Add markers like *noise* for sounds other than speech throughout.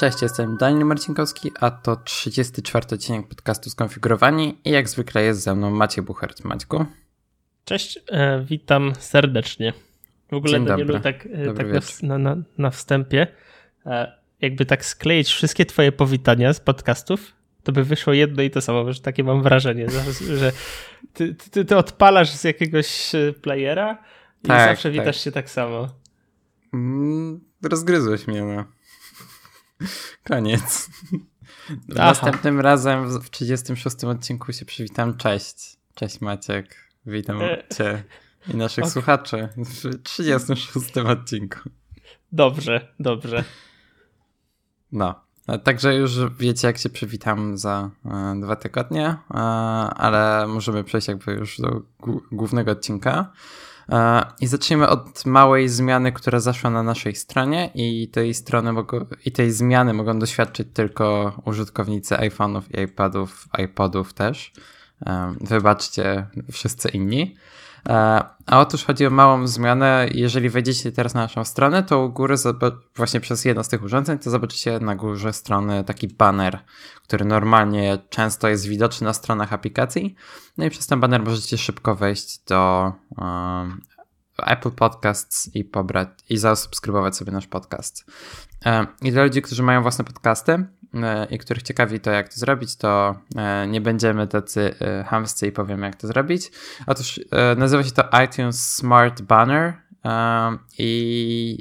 Cześć, jestem Daniel Marcinkowski, a to 34 odcinek podcastu Skonfigurowani i jak zwykle jest ze mną Maciej Buchert. Maćku? Cześć, e, witam serdecznie. W ogóle Dzień Danielu, dobry. tak, e, tak na, na, na, wstępie, e, jakby tak skleić wszystkie twoje powitania z podcastów, to by wyszło jedno i to samo, że takie mam wrażenie, że, ty, ty, ty, odpalasz z jakiegoś playera i tak, zawsze tak. witasz się tak samo. Mm, rozgryzłeś mnie, no. *laughs* Koniec. *laughs* Aha. Następnym razem w 36 odcinku się przywitam. Cześć. Cześć Maciek. Witam e... cię i naszych okay. słuchaczy w 36 odcinku. Dobrze, dobrze. No. Także już wiecie, jak się przywitam za e, dwa tygodnie, e, ale możemy przejść jakby już do głównego odcinka. E, I zacznijmy od małej zmiany, która zaszła na naszej stronie i tej strony mogą, i tej zmiany mogą doświadczyć tylko użytkownicy iPhone'ów i iPadów, iPodów też. E, wybaczcie wszyscy inni. E, a otóż chodzi o małą zmianę. Jeżeli wejdziecie teraz na naszą stronę, to u góry, właśnie przez jedno z tych urządzeń, to zobaczycie na górze strony taki banner, który normalnie często jest widoczny na stronach aplikacji. No i przez ten banner możecie szybko wejść do um, Apple Podcasts i pobrać i zasubskrybować sobie nasz podcast. Um, I dla ludzi, którzy mają własne podcasty, E, i których ciekawi to, jak to zrobić, to e, nie będziemy tacy e, hamscy i powiemy, jak to zrobić. Otóż nazywa się to iTunes Smart Banner i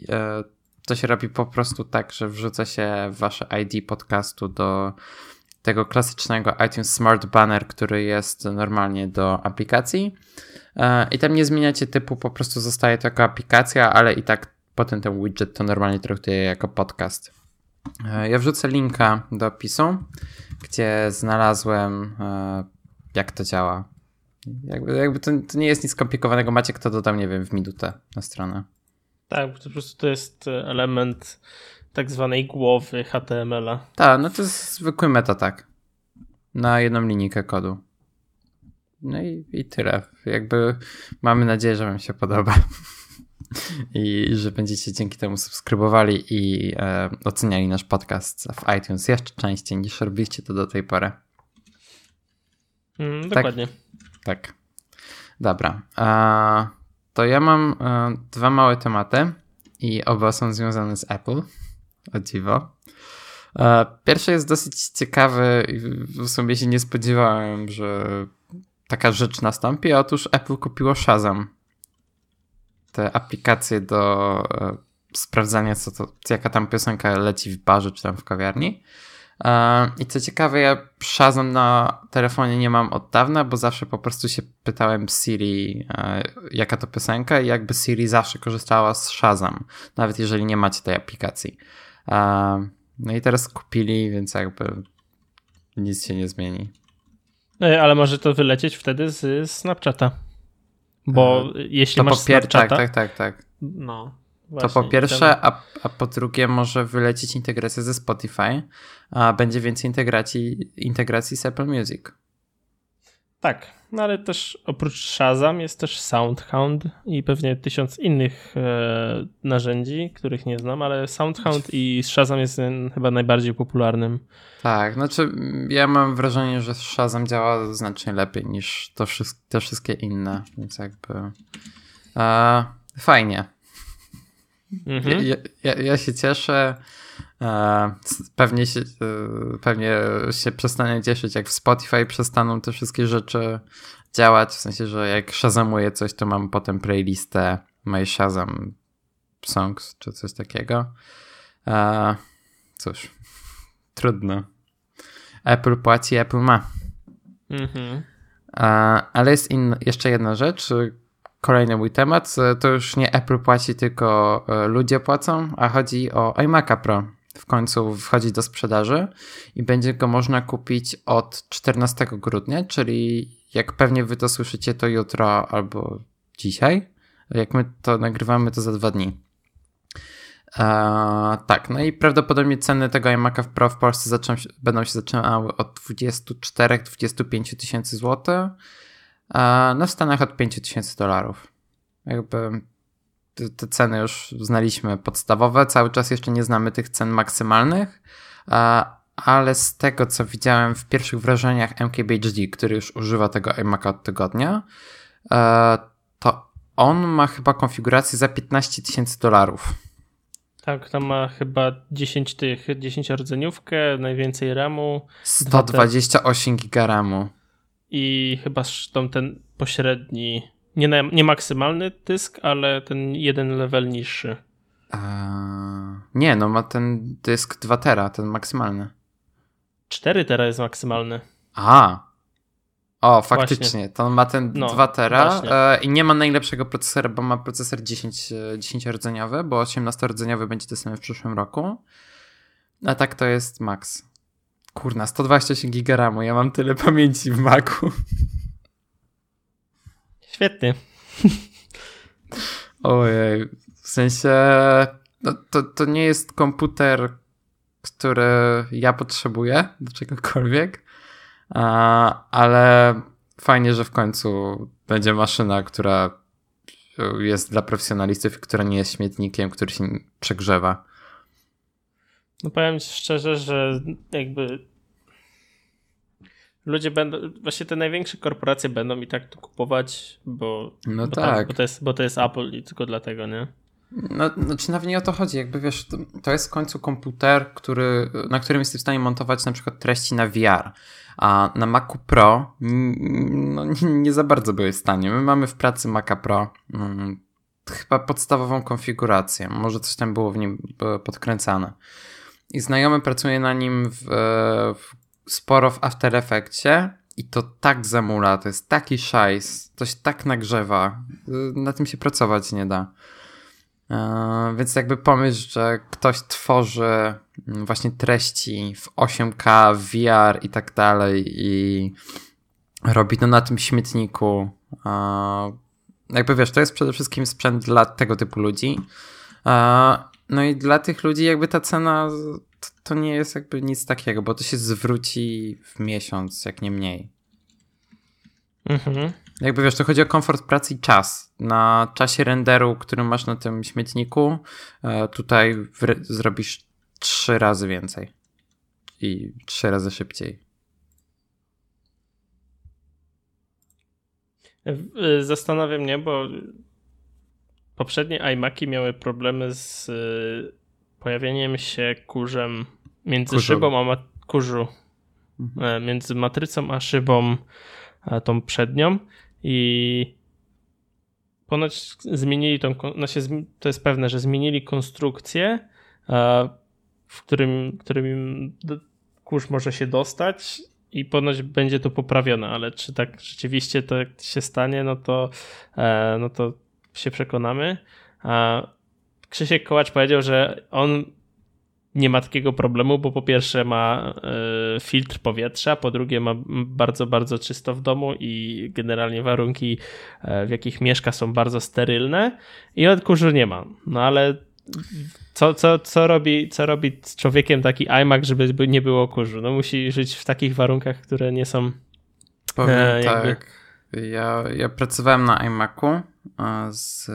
to się robi po prostu tak, że wrzuca się wasze ID podcastu do tego klasycznego iTunes Smart Banner, który jest normalnie do aplikacji. I tam nie zmieniacie typu, po prostu zostaje to jako aplikacja, ale i tak potem ten widget to normalnie traktuje jako podcast. E, ja wrzucę linka do opisu, gdzie znalazłem, e, jak to działa. Jakby, jakby to, to, nie jest nic skomplikowanego. Macie kto dodał, nie wiem, w minutę na stronę. Tak, po prostu to jest element tak zwanej głowy HTML-a. Tak, no to jest zwykły meta, tak. Na jedną linijkę kodu. No i, i tyle. Jakby mamy nadzieję, że Wam się podoba i że będziecie dzięki temu subskrybowali i e, oceniali nasz podcast w iTunes jeszcze częściej niż robiliście to do tej pory. Mm, dokładnie. Tak. tak. Dobra. E, to ja mam e, dwa małe tematy i oba są związane z Apple. O dziwo. E, pierwszy jest dosyć ciekawy w sumie się nie spodziewałem, że taka rzecz nastąpi. Otóż Apple kupiło Shazam te aplikacje do e, sprawdzania, co to, jaka tam piosenka leci w barze czy tam w kawiarni. E, I co ciekawe, ja Shazam na telefonie nie mam od dawna, bo zawsze po prostu się pytałem Siri, e, jaka to piosenka i jakby Siri zawsze korzystała z Shazam, nawet jeżeli nie macie tej aplikacji. No i teraz kupili, więc jakby nic się nie zmieni. Ale może to wylecieć wtedy z Snapchata. Bo e, jeśli to masz po pier- Tak, tak, tak, tak. No. Właśnie, to po pierwsze, a, a po drugie może wylecieć integracja ze Spotify, a będzie więcej integracji, integracji z Apple Music. Tak, no ale też oprócz Shazam jest też Soundhound i pewnie tysiąc innych e, narzędzi, których nie znam, ale Soundhound i Shazam jest chyba najbardziej popularnym. Tak, znaczy ja mam wrażenie, że Shazam działa znacznie lepiej niż to te wszystkie inne, więc jakby e, fajnie. Mhm. Ja, ja, ja, się cieszę. E, pewnie się, e, pewnie się przestanę cieszyć, jak w Spotify przestaną te wszystkie rzeczy działać, w sensie, że jak shazamuję coś, to mam potem playlistę My Shazam Songs, czy coś takiego. E, cóż, trudno. Apple płaci, Apple ma. Mhm. Ale jest in, jeszcze jedna rzecz, kolejny mój temat. To już nie Apple płaci, tylko ludzie płacą, a chodzi o iMac'a Pro w końcu wchodzi do sprzedaży i będzie go można kupić od 14 grudnia, czyli jak pewnie wy to słyszycie, to jutro albo dzisiaj. Jak my to nagrywamy, to za dwa dni. Eee, tak, no i prawdopodobnie ceny tego iMac'a Pro w Polsce zaczą, będą się zaczynały od 24-25 tysięcy złotych, eee, no w Stanach od 5 tysięcy dolarów. Jakby te ceny już znaliśmy podstawowe, cały czas jeszcze nie znamy tych cen maksymalnych, ale z tego co widziałem w pierwszych wrażeniach MKBHD, który już używa tego iMac'a od tygodnia, to on ma chyba konfigurację za 15 tysięcy dolarów. Tak, tam ma chyba 10 tych, 10 rdzeniówkę, najwięcej RAMu. 128 giga RAMu. I chyba tą ten pośredni, nie, na, nie maksymalny dysk, ale ten jeden level niższy. Eee, nie, no ma ten dysk 2 tera, ten maksymalny. 4 tera jest maksymalny. A, o, faktycznie. Właśnie. To ma ten no, 2 tera e, i nie ma najlepszego procesora, bo ma procesor 10, 10 e, rdzeniowy, bo 18 rdzeniowy będzie dostępny w przyszłym roku. A tak to jest max. Kurna, 128 GB RAMu. Ja mam tyle pamięci w Macu. *laughs* Świetnie. Ojej, w sensie no, to, to nie jest komputer, który ja potrzebuję do czegokolwiek, ale fajnie, że w końcu będzie maszyna, która jest dla profesjonalistów, która nie jest śmietnikiem, który się przegrzewa. No powiem ci szczerze, że jakby ludzie będą, właśnie te największe korporacje będą i tak to kupować, bo, no bo, tak. bo, to jest, bo to jest Apple i tylko dlatego, nie? No, znaczy nawet nie o to chodzi, jakby wiesz, to, to, jest w końcu komputer, który, na którym jesteś w stanie montować na przykład treści na VR, a na Macu Pro no, nie, nie za bardzo były w stanie. My mamy w pracy Maca Pro hmm, chyba podstawową konfigurację, może coś tam było w nim podkręcane. I znajomy pracuje na nim w, w sporo w After Effectsie i to tak zamula, to jest taki szajs, się tak nagrzewa, na tym się pracować nie da. E, więc jakby pomyśl, że ktoś tworzy mm, właśnie treści w 8K, VR i tak dalej i robi to na tym śmietniku. E, jakby wiesz, to jest przede wszystkim sprzęt dla tego typu ludzi. E, no i dla tych ludzi jakby ta cena to nie jest jakby nic takiego, bo to się zwróci w miesiąc, jak nie mniej. Mhm. Jakby wiesz, to chodzi o komfort pracy i czas. Na czasie renderu, który masz na tym śmietniku, e, tutaj zrobisz trzy razy więcej. I trzy razy szybciej. E, zastanawia mnie, bo poprzednie iMaki miały problemy z e, pojawieniem się kurzem między szybą a ma kurzu. Mhm. Między matrycą a szybą tą przednią i ponoć zmienili tą, znaczy to jest pewne, że zmienili konstrukcję, w którym, którym kurz może się dostać i ponoć będzie to poprawione, ale czy tak rzeczywiście to się stanie, no to, e, no to się przekonamy. Krzysiek Kołacz powiedział, że on nie ma takiego problemu, bo po pierwsze ma e, filtr powietrza, po drugie ma bardzo, bardzo czysto w domu i generalnie warunki, e, w jakich mieszka są bardzo sterylne i odkurzu nie ma. No ale co, co, co, robi, co robi z człowiekiem taki iMac, żeby nie było kurzu? No musi żyć w takich warunkach, które nie są Powiem e, jakby... tak. Ja, ja pracowałem na iMacu z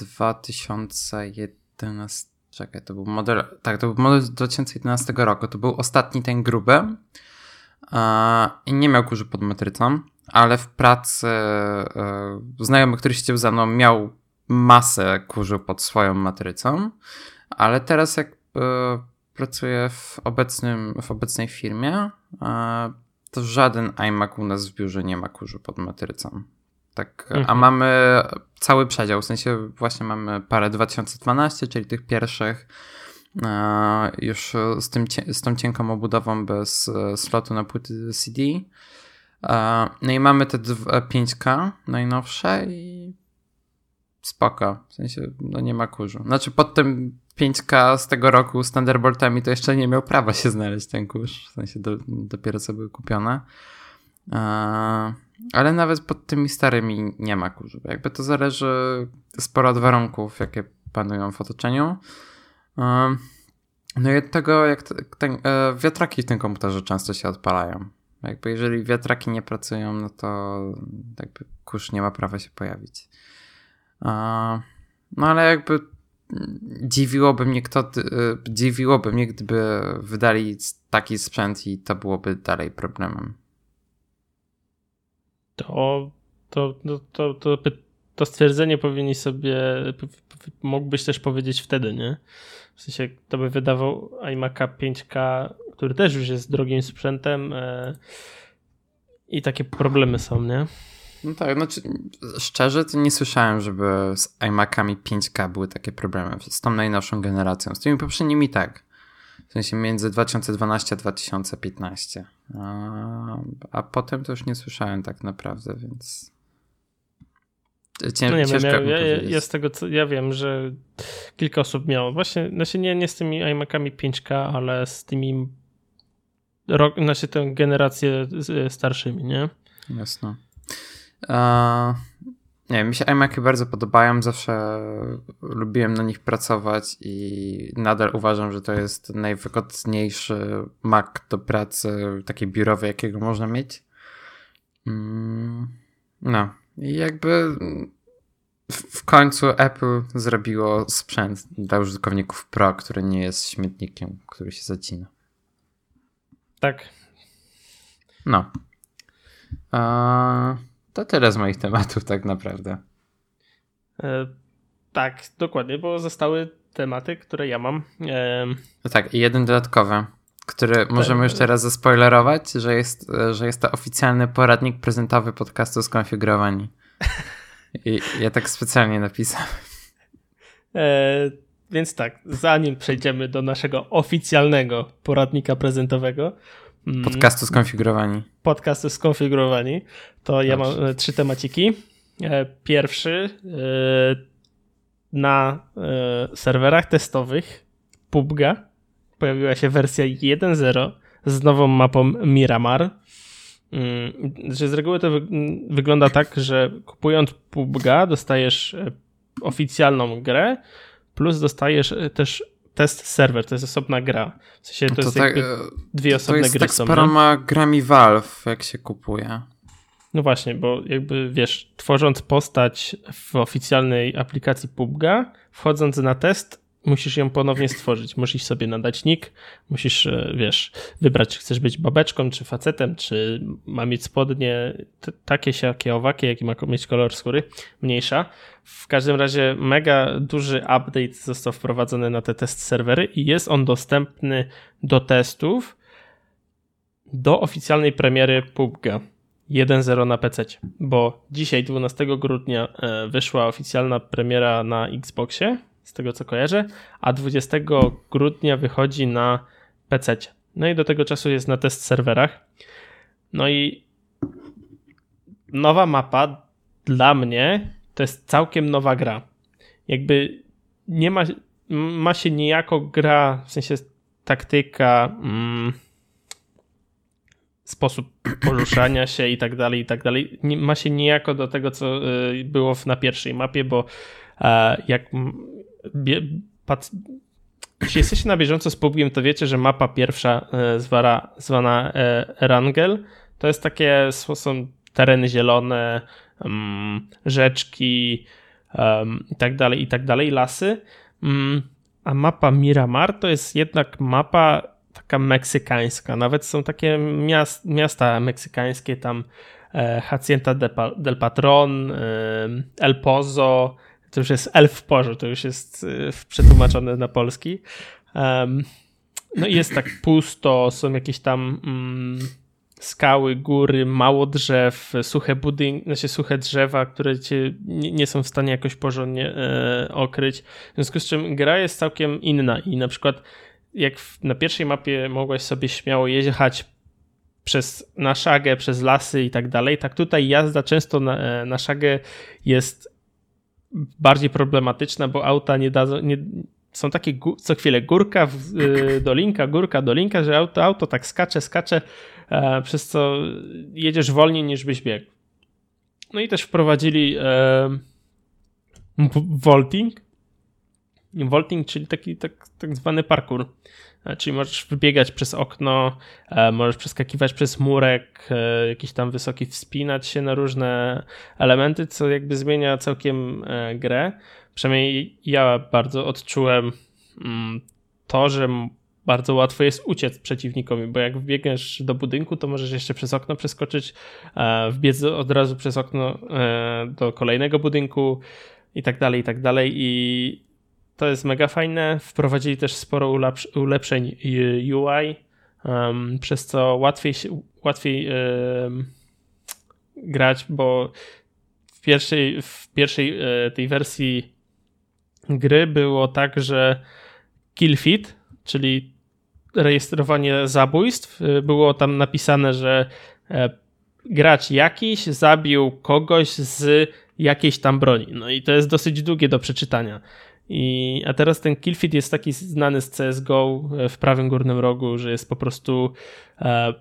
2011 Czekaj, to był model. Tak, to był model z 2011 roku. To był ostatni ten gruby. I nie miał kurzy pod matrycą, ale w pracy e, znajomy, który siedział za mną, miał masę kurzu pod swoją matrycą, ale teraz jak pracuję w, obecnym, w obecnej firmie, to żaden iMac u nas w biurze nie ma kurzu pod matrycą. Tak, mhm. a mamy cały przedział, w sensie właśnie mamy parę 2012, czyli tych pierwszych e, już z, tym, z tą cienką obudową bez e, slotu na płyty CD. E, no i mamy te 5K najnowsze i spoko, w sensie no nie ma kurzu. Znaczy pod tym 5K z tego roku z Thunderboltami to jeszcze nie miał prawa się znaleźć ten kurz, w sensie do, dopiero co były kupione. Ale nawet pod tymi starymi nie ma kurzu. Jakby to zależy sporo od warunków, jakie panują w otoczeniu. No i od tego, jak ten, e, wiatraki w tym komputerze często się odpalają. Jakby jeżeli wiatraki nie pracują, no to jakby kurz nie ma prawa się pojawić. No ale jakby dziwiłoby mnie kto, dziwiłoby mnie, gdyby wydali taki sprzęt i to byłoby dalej problemem. To, to, to, to, to, to stwierdzenie powinni sobie, mógłbyś też powiedzieć wtedy, nie? W sensie, kto by wydawał iMac'a 5K, który też już jest drogim sprzętem e, i takie problemy są, nie? No tak, znaczy szczerze to nie słyszałem, żeby z iMac'ami 5K były takie problemy. Z tą najnowszą generacją. Z tymi poprzednimi tak. W sensie między 2012 a 2015. A, a potem to już nie słyszałem tak naprawdę, więc. Cię, no nie wiem, ja, ja, ja, z tego co ja wiem, że kilka osób miało. Właśnie, znaczy nie, nie z tymi iMac'ami 5K, ale z tymi rok, znaczy tę generację starszymi, nie? Jasno. Uh, nie wiem, mi się iMacy bardzo podobają, zawsze lubiłem na nich pracować i nadal uważam, że to jest najwygodniejszy Mac do pracy takiej biurowej, jakiego można mieć. Mm, no i jakby w końcu Apple zrobiło sprzęt dla użytkowników Pro, który nie jest śmietnikiem, który się zacina. Tak. No. Uh, to tyle z moich tematów, tak naprawdę. E, tak, dokładnie, bo zostały tematy, które ja mam. E... No tak, i jeden dodatkowy, który możemy już teraz zaspoilerować, że jest, że jest to oficjalny poradnik prezentowy podcastu skonfigurowani. *laughs* I ja tak specjalnie napisałem. E, więc tak, zanim przejdziemy do naszego oficjalnego poradnika prezentowego. Podcastu skonfigurowani. Podcastu skonfigurowani. To ja mam e, trzy temaciki. E, pierwszy e, na serwerach testowych PUBG'a pojawiła się wersja 1.0 z nową mapą Miramar. Mm, że z reguły to wygląda tak, że kupując PUBG'a dostajesz oficjalną grę, plus dostajesz też test serwer, to jest osobna gra. W sensie to, to jest tak, dwie osobne gry są. To jest tak z paroma grami Valve, jak się kupuje. No właśnie, bo jakby wiesz, tworząc postać w oficjalnej aplikacji PUBG, wchodząc na test, musisz ją ponownie stworzyć. Musisz sobie nadać nick, musisz, e, wiesz, wybrać, czy chcesz być babeczką, czy facetem, czy ma mieć spodnie takie, siakie, owakie, jaki ma mieć kolor skóry, mniejsza. W każdym razie mega duży update został wprowadzony na te test serwery i jest on dostępny do testów do oficjalnej premiery PUBG. 1.0 na PC, bo dzisiaj 12 grudnia e, wyszła oficjalna premiera na Xboxie z tego co kojarzę, a 20 grudnia wychodzi na PC. No i do tego czasu jest na test serwerach. No i nowa mapa dla mnie to jest całkiem nowa gra. Jakby nie ma, ma się niejako gra, w sensie taktyka, mm, sposób poruszania się i tak dalej, i tak dalej. Ma się niejako do tego, co y, było na pierwszej mapie, bo e, jak pat, jeśli jesteście na bieżąco z PUBGiem, to wiecie, że mapa pierwsza e, zwana, zwana Rangel to jest takie, są tereny zielone, um, rzeczki i tak dalej, i tak dalej, lasy. Um, a mapa Miramar to jest jednak mapa taka meksykańska. Nawet są takie miast, miasta meksykańskie, tam e, Hacienda del Patron, e, El Pozo, to już jest elf w porze, to już jest y, przetłumaczone na polski. Um, no i jest tak *clears throat* pusto, są jakieś tam mm, skały, góry, mało drzew, suche budynki, znaczy suche drzewa, które cię nie, są w stanie jakoś porządnie e, okryć. W związku z czym gra jest całkiem inna i na przykład jak w, na pierwszej mapie mogłaś sobie śmiało jechać przez na szagę, przez lasy i tak dalej, tak tutaj jazda często na, e, na szagę jest bardziej problematyczna, bo auta nie dadzą, nie, są takie co chwilę górka, y, dolinka, górka, dolinka, że auto, auto tak skacze, skacze, e, przez co jedziesz wolniej niż byś biegł. No i też wprowadzili e, vaulting, Vaulting, czyli taki tak, tak zwany parkour. E, czyli możesz wybiegać przez okno, e, możesz przeskakiwać przez murek, e, jakiś tam wysoki, wspinać się na różne elementy, co jakby zmienia całkiem grę. Przynajmniej ja bardzo odczułem mm, to, że bardzo łatwo jest uciec przeciwnikowi, bo jak wbiegniesz do budynku, to możesz jeszcze przez okno przeskoczyć, wbiec od razu przez okno do kolejnego budynku i tak dalej, i tak dalej. I to jest mega fajne. Wprowadzili też sporo ulepszeń UI, um, przez co łatwiej, łatwiej grać, bo w pierwszej, w pierwszej e, tej wersji gry było tak, że kill feed, czyli rejestrowanie zabójstw, e, było tam napisane, że e, gracz jakiś zabił kogoś z jakiejś tam broni. No i to jest dosyć długie do przeczytania. I, a teraz ten killfeed jest taki znany z CSGO w prawym górnym rogu, że jest po prostu e,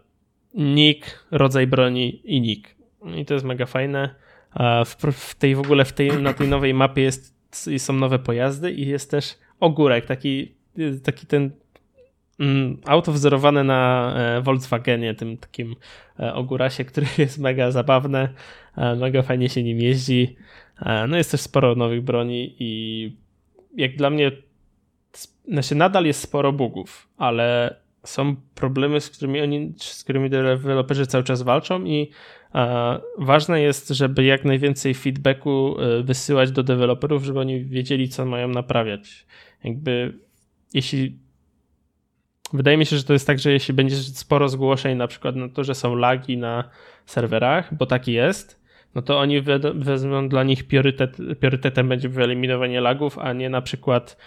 nick, rodzaj broni i nick. I to jest mega fajne. E, w, w, tej w ogóle w tej, na tej nowej mapie jest, są nowe pojazdy i jest też ogórek, taki, taki ten mm, auto wzorowane na e, Volkswagenie, tym takim e, ogórasie, który *laughs* jest mega zabawne, e, mega fajnie się nim jeździ. No jest też sporo nowych broni i jak dla mnie znaczy nadal jest sporo bugów, ale są problemy, z którymi oni, z którymi deweloperzy cały czas walczą i e, ważne jest, żeby jak najwięcej feedbacku e, wysyłać do deweloperów, żeby oni wiedzieli, co mają naprawiać. Jakby jeśli wydaje mi się, że to jest tak, że jeśli będzie sporo zgłoszeń na przykład na to, że są lagi na serwerach, bo taki jest, no to oni wezmą dla nich priorytet, priorytetem będzie wyeliminowanie lagów, a nie na przykład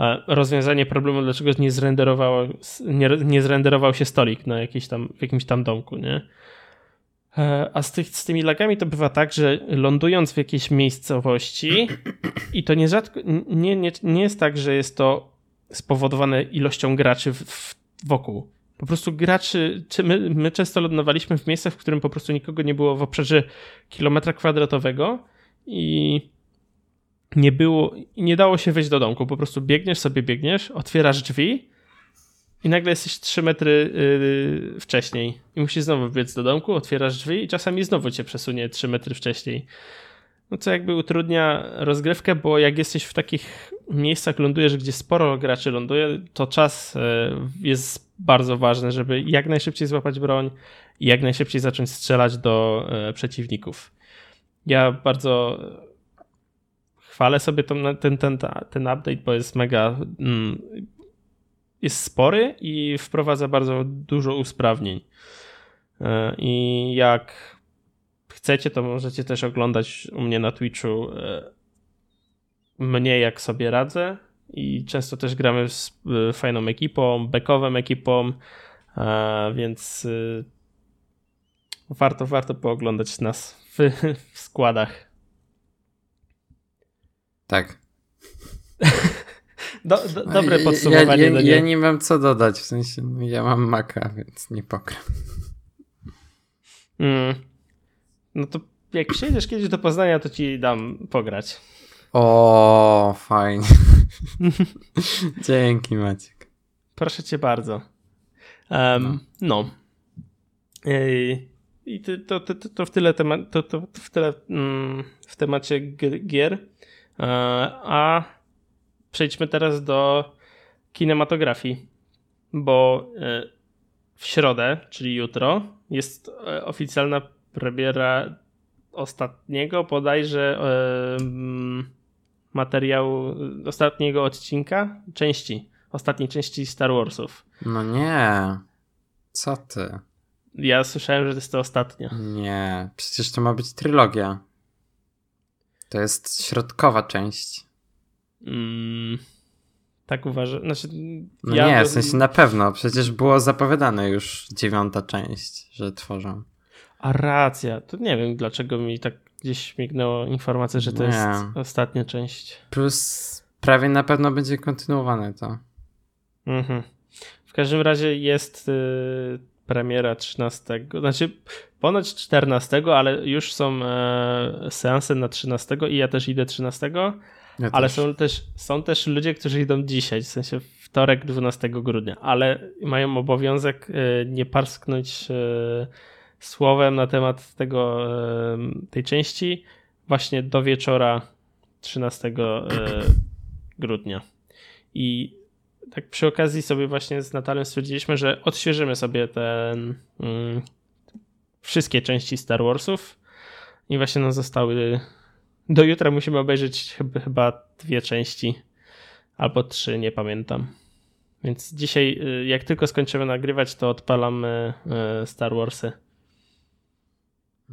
e, rozwiązanie problemu, dlaczego nie, zrenderowało, nie, nie zrenderował się stolik na tam, w jakimś tam domku, nie? E, a z, tych, z tymi lagami to bywa tak, że lądując w jakiejś miejscowości i to nie, nie, nie jest tak, że jest to spowodowane ilością graczy w, w, wokół po prostu graczy, czy my, my często lądowaliśmy w miejscach, w którym po prostu nikogo nie było w obszarze kilometra kwadratowego i nie było, nie dało się wejść do domku. Po prostu biegniesz sobie, biegniesz, otwierasz drzwi i nagle jesteś 3 metry yy, wcześniej i musisz znowu wbiec do domku, otwierasz drzwi i czasami znowu cię przesunie 3 metry wcześniej. No co jakby utrudnia rozgrywkę, bo jak jesteś w takich miejscach, lądujesz, gdzie sporo graczy ląduje, to czas yy, jest bardzo ważne, żeby jak najszybciej złapać broń i jak najszybciej zacząć strzelać do e, przeciwników. Ja bardzo chwalę sobie ten, ten, ten, ten update, bo jest mega. Mm, jest spory i wprowadza bardzo dużo usprawnień. E, I jak chcecie, to możecie też oglądać u mnie na Twitchu e, mnie, jak sobie radzę i często też gramy z y, fajną ekipą, backową ekipą, więc y, warto, warto pooglądać nas w, w składach. Tak. *laughs* Do, do, dobre podsumowanie. Ja, ja, ja, nie mam co dodać, w sensie no, ja mam maka, więc nie pogram. Mm. No to jak przyjedziesz kiedyś do Poznania, to ci dam pograć. O, fajnie. *laughs* Dzięki, Maciek. Proszę cię bardzo. Um, no. no. I to, to, to, to, w tyle, tema, to, to w, tyle mm, w temacie gier. E, a przejdźmy teraz do kinematografii, bo e, w środę, czyli jutro, jest e, oficjalna premiera ostatniego bodajże materiału ostatniego odcinka, części, ostatniej części Star Warsów. No nie. Co ty? Ja słyszałem, że to jest to ostatnia. Nie, przecież to ma być trylogia. To jest środkowa część. Mm, tak uważam. Znaczy, no ja nie, w sensie na pewno. Przecież było zapowiadane już dziewiąta część, że tworzą. A racja. To nie wiem, dlaczego mi tak gdzieś śmignęło informacja, że to nie. jest ostatnia część. Plus prawie na pewno będzie kontynuowane to. Mhm. W każdym razie jest y, premiera 13, znaczy ponoć 14, ale już są e, seanse na 13 i ja też idę 13. Ja ale są też, są też ludzie, którzy idą dzisiaj, w sensie wtorek 12 grudnia, ale mają obowiązek e, nie parsknąć e, słowem na temat tego, e, tej części właśnie do wieczora 13 grudnia. I tak przy okazji sobie właśnie z Natalem stwierdziliśmy, że odświeżymy sobie ten mm, wszystkie części Star Warsów i właśnie nam zostały do jutra musimy obejrzeć chyba dwie części albo trzy, nie pamiętam. Więc dzisiaj, y, jak tylko skończymy nagrywać, to odpalamy y, Star Warsy.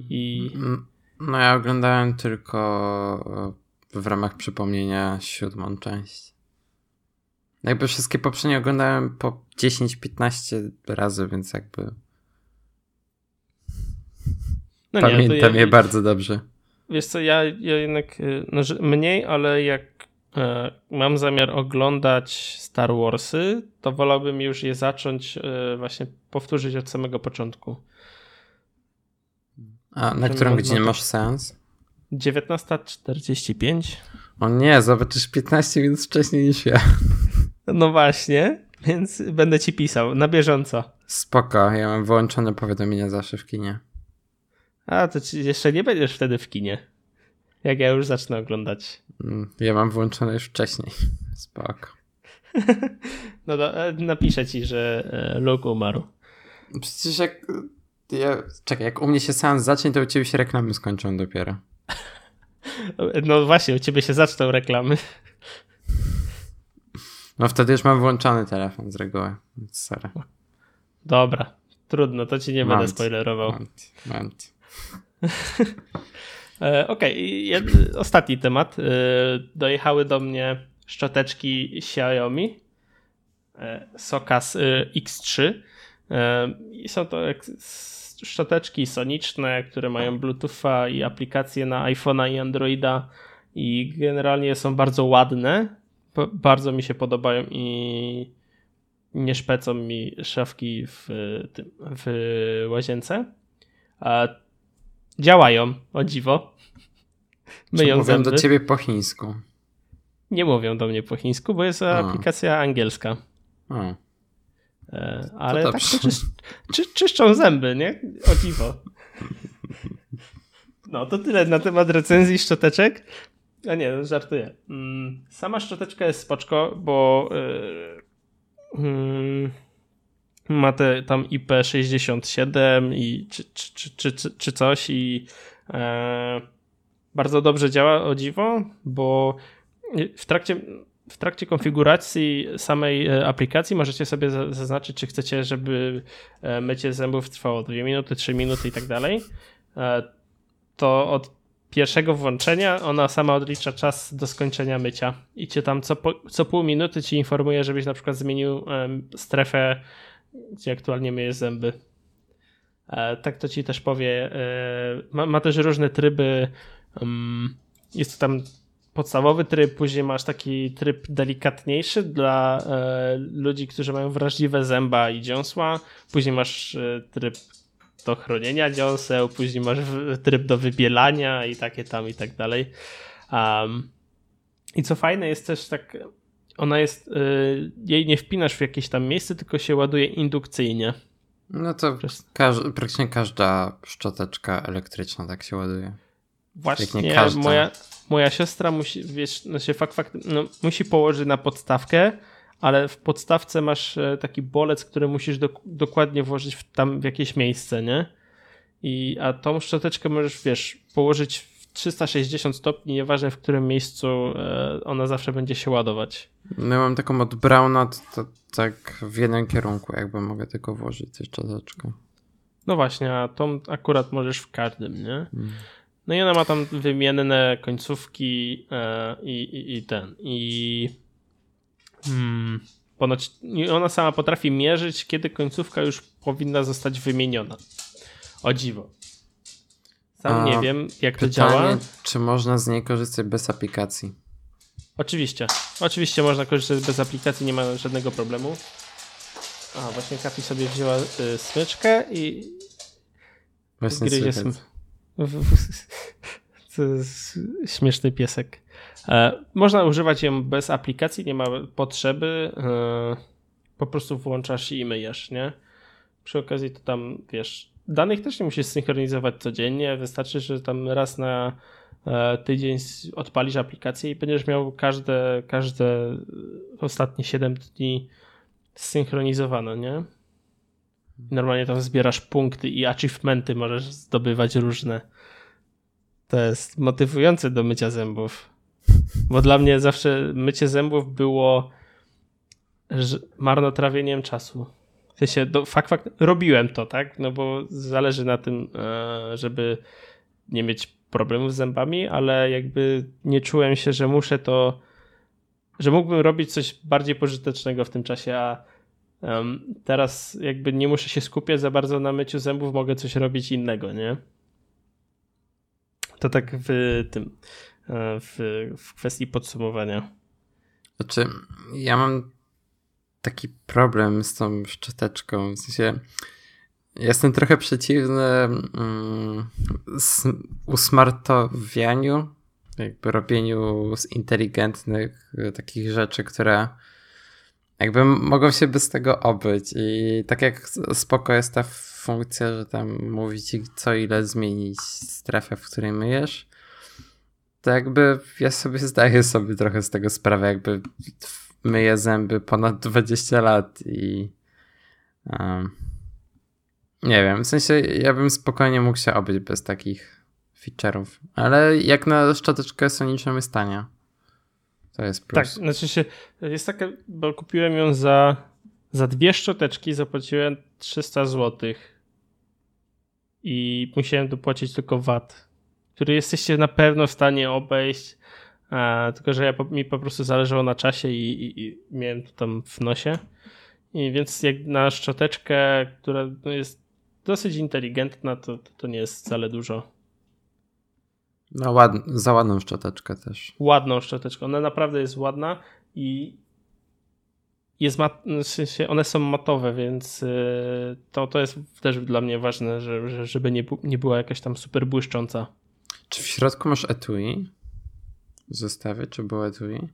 I... No ja oglądałem tylko y, w ramach przypomnienia siódmą część. Jakby wszystkie poprzednie oglądałem po 10-15 razy, więc jakby. No Pamiętam nie, ja, je bardzo dobrze. Wiesz co, ja, ja jednak no, mniej, ale jak e, mam zamiar oglądać Star Warsy, to wolałbym już je zacząć e, właśnie powtórzyć od samego początku. A na którą godzinę masz sens? 19.45. O nie, zobaczysz 15 minut wcześniej niż ja. No właśnie, więc będę ci pisał na bieżąco. Spoko, ja mam wyłączone powiadomienia zawsze w kinie. A, to jeszcze nie będziesz wtedy w kinie. Jak ja już zacznę oglądać. Mm, ja mam włączone już wcześniej. Spoko. *laughs* no to e, napiszę ci, że e, Luke umarł. Przecież jak... Ja, czekaj, jak u mnie się seans zacznie, to u ciebie się reklamy skończą dopiero. No właśnie, u ciebie się zaczną reklamy. No wtedy już mam włączony telefon z reguły, sorry. Dobra, trudno, to ci nie będę spoilerował. Mant, *laughs* e, Okej, okay. ostatni temat. E, dojechały do mnie szczoteczki Xiaomi e, Sokas X3. I są to szczoteczki soniczne, które mają Bluetootha i aplikacje na iPhone'a i Androida i generalnie są bardzo ładne bardzo mi się podobają i nie szpecą mi szafki w, tym, w łazience. A działają, o dziwo. Myją mówią zęby. do ciebie po chińsku? Nie mówią do mnie po chińsku, bo jest A. aplikacja angielska. A. E, ale tak to czysz, czy, czyszczą zęby, nie? O dziwo. No to tyle na temat recenzji szczoteczek. A nie, żartuję. Mm, sama szczoteczka jest spoczko, bo yy, yy, ma te tam IP67 i czy, czy, czy, czy, czy coś i yy, bardzo dobrze działa o dziwo, bo w trakcie w trakcie konfiguracji samej e, aplikacji możecie sobie zaznaczyć, czy chcecie, żeby e, mycie zębów trwało 2 minuty, 3 minuty i tak dalej. To od pierwszego włączenia ona sama odlicza czas do skończenia mycia i cię tam co, po, co pół minuty ci informuje, żebyś na przykład zmienił strefę, gdzie aktualnie myjesz zęby. E, tak to ci też powie. E, ma, ma, też różne tryby. Jest tam podstawowy tryb, później masz taki tryb delikatniejszy dla e, ludzi, którzy mają wrażliwe zęba i dziąsła. Później masz e, tryb do chronienia dziąseł, później masz tryb do wybielania i takie tam i tak dalej. Um, I co fajne jest też tak, ona jest, y, jej nie wpinasz w jakieś tam miejsce, tylko się ładuje indukcyjnie. No to każ praktycznie każda szczoteczka elektryczna tak się ładuje. Właśnie moja, moja siostra musi, wiesz, no się fakt, fakt, no, musi położyć na podstawkę, ale w podstawce masz e, taki bolec, który musisz do, dokładnie włożyć w, tam w jakieś miejsce, nie? I, a tą szczoteczkę możesz, wiesz, położyć w 360 stopni, nieważne w którym miejscu e, ona zawsze będzie się ładować. No ja mam taką od Brauna, to, to tak w jednym kierunku jakby mogę tylko włożyć tę szczoteczkę. No właśnie, a tą akurat możesz w każdym, nie? Hmm. No i ona ma tam wymienne końcówki e, i, i, i ten. I Hmm, ponoć ona sama potrafi mierzyć, kiedy końcówka już powinna zostać wymieniona. O dziwo. Sam A, nie wiem, jak pytanie, to działa. Czy można z niej korzystać bez aplikacji? Oczywiście. Oczywiście można korzystać bez aplikacji, nie ma żadnego problemu. A, właśnie Kapi sobie wzięła y, smyczkę i właśnie gryzie sm... jest, *laughs* jest śmieszny piesek. E, można używać ją bez aplikacji, nie ma potrzeby. E, po prostu włączasz i myjesz, nie? Przy okazji to tam, wiesz, danych też nie musisz synchronizować codziennie. Wystarczy, że tam raz na e, tydzień odpalisz aplikację i będziesz miał każde, każde ostatnie 7 dni zsynchronizowane, nie? Normalnie tam zbierasz punkty i achievementy możesz zdobywać różne. To jest motywujące do mycia zębów. Bo dla mnie zawsze mycie zębów było marnotrawieniem czasu. W sensie, do, fakt, fakt, robiłem to, tak? No bo zależy na tym, e, żeby nie mieć problemów z zębami, ale jakby nie czułem się, że muszę to, że mógłbym robić coś bardziej pożytecznego w tym czasie, a um, teraz jakby nie muszę się skupiać za bardzo na myciu zębów, mogę coś robić innego, nie? To tak w tym, e, w, w kwestii podsumowania. Znaczy, ja mam taki problem z tą szczoteczką. W sensie, jestem trochę przeciwny mm, usmartowianiu, jakby robieniu z inteligentnych y, takich rzeczy, które jakby mogą się bez tego obyć. I tak jak spoko jest ta funkcja, że tam mówi ci co ile zmienić strefę, w której myjesz, to jakby ja sobie zdaję sobie trochę z tego sprawę, jakby myję zęby ponad 20 lat i um, nie wiem, w sensie ja bym spokojnie mógł się obyć bez takich feature'ów, ale jak na szczoteczkę soniczną jest tania. To jest plus. Tak, znaczy się, jest taka, bo kupiłem ją za, za dwie szczoteczki, zapłaciłem 300 zł i musiałem dopłacić tylko VAT, który jesteście na pewno w stanie obejść a, tylko, że ja, mi po prostu zależało na czasie i, i, i, miałem to tam w nosie. I więc jak na szczoteczkę, która no, jest dosyć inteligentna, to, to, to nie jest wcale dużo. No ład, za ładną szczoteczkę też. Ładną szczoteczkę. Ona naprawdę jest ładna i jest mat, w one są matowe, więc y, to, to jest też dla mnie ważne, że, żeby nie, nie była jakaś tam super błyszcząca. Czy w środku masz etui? zestawie, czy było etui?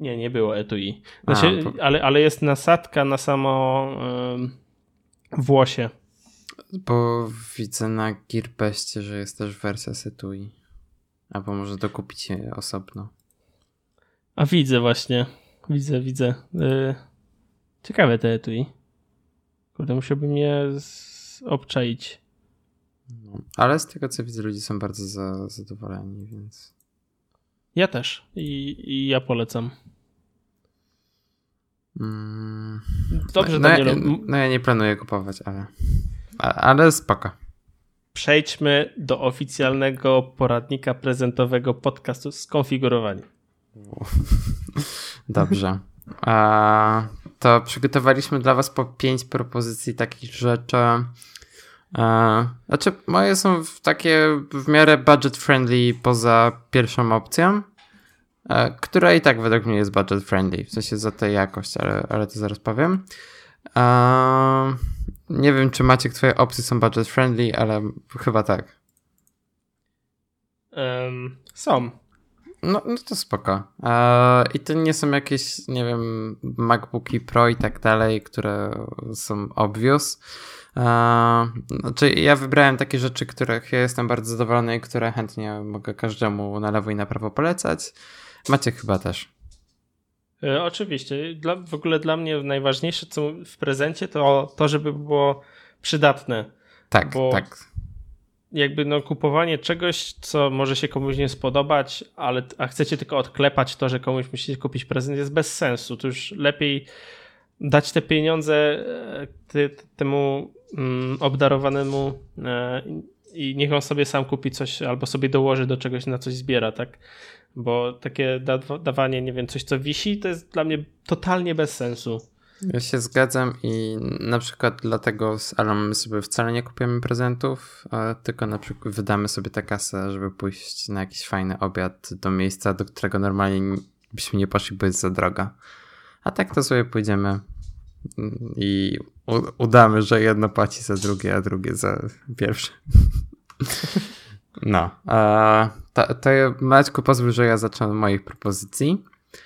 Nie, nie było etui. Znaczy, A, ale, ale jest nasadka na samo włosie. Bo widzę na Gearbestie, że jest też wersja z etui. Albo może dokupić je osobno. A widzę właśnie. Widzę, widzę. Yy, ciekawe te etui. Kurde, musiałbym je obczaić. No, ale z tego co widzę, ludzie są bardzo za, zadowoleni, więc. Ja też i, i ja polecam. Mm. Dobrze, no, no, ja, no ja nie planuję kupować, ale, ale spoko. Przejdźmy do oficjalnego poradnika prezentowego podcastu Skonfigurowanie. *laughs* Dobrze. To przygotowaliśmy dla Was po pięć propozycji takich rzeczy, znaczy, moje są takie w miarę budget friendly poza pierwszą opcją, e, która i tak według mnie jest budget friendly, w sensie za tę jakość, ale, ale to zaraz powiem. Nie wiem, czy Maciek, twoje opcje są budget friendly, ale chyba tak. Um, są. No, no to spoko. I to nie są jakieś, nie wiem, MacBooki Pro i tak dalej, które są obvious. Znaczy, ja wybrałem takie rzeczy, których ja jestem bardzo zadowolony i które chętnie mogę każdemu na lewo i na prawo polecać. Macie chyba też. E, oczywiście. Dla, w ogóle dla mnie najważniejsze co w prezencie to to, żeby było przydatne. Tak, Bo tak. Jakby no, kupowanie czegoś, co może się komuś nie spodobać, ale a chcecie tylko odklepać to, że komuś musicie kupić prezent, jest bez sensu. To już lepiej dać te pieniądze e, ty, temu mm, obdarowanemu e, i niech on sobie sam kupi coś albo sobie dołoży do czegoś, na coś zbiera, tak? Bo takie da dawanie, nie wiem, coś co wisi, to jest dla mnie totalnie bez sensu. Ja się zgadzam i na przykład dlatego z Alą my sobie wcale nie kupujemy prezentów, tylko na przykład wydamy sobie tę kasę, żeby pójść na jakiś fajny obiad do miejsca, do którego normalnie byśmy nie poszli, bo jest za droga. A tak to sobie pójdziemy i udamy, że jedno płaci za drugie, a drugie za pierwsze. *laughs* No, to, to Maćku pozwól, że ja zacznę od moich propozycji.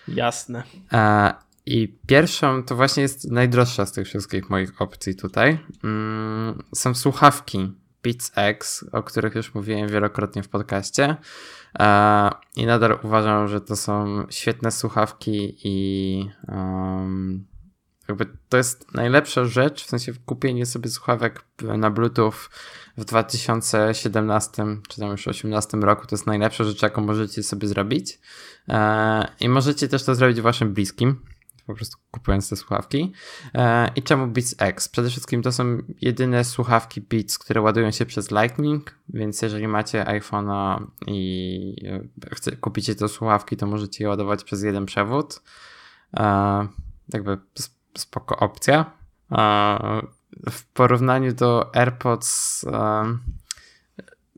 Jasne. E, I pierwszą to właśnie jest najdroższa z tych wszystkich moich opcji tutaj. Mm, są słuchawki Beats X, o których już mówiłem wielokrotnie w podcaście. E, I nadal uważam, że to są świetne słuchawki i um, jakby to jest najlepsza rzecz, w sensie kupienie sobie słuchawek na Bluetooth w 2017 czy tam już 2018 roku to jest najlepsza rzecz, jaką możecie sobie zrobić. E, I możecie też to zrobić waszym bliskim, po prostu kupując te słuchawki. E, I czemu Beats X? Przede wszystkim to są jedyne słuchawki Beats, które ładują się przez Lightning, więc jeżeli macie iPhone'a i e, kupicie te słuchawki, to możecie je ładować przez jeden przewód. Jakby spoko opcja. W porównaniu do AirPods,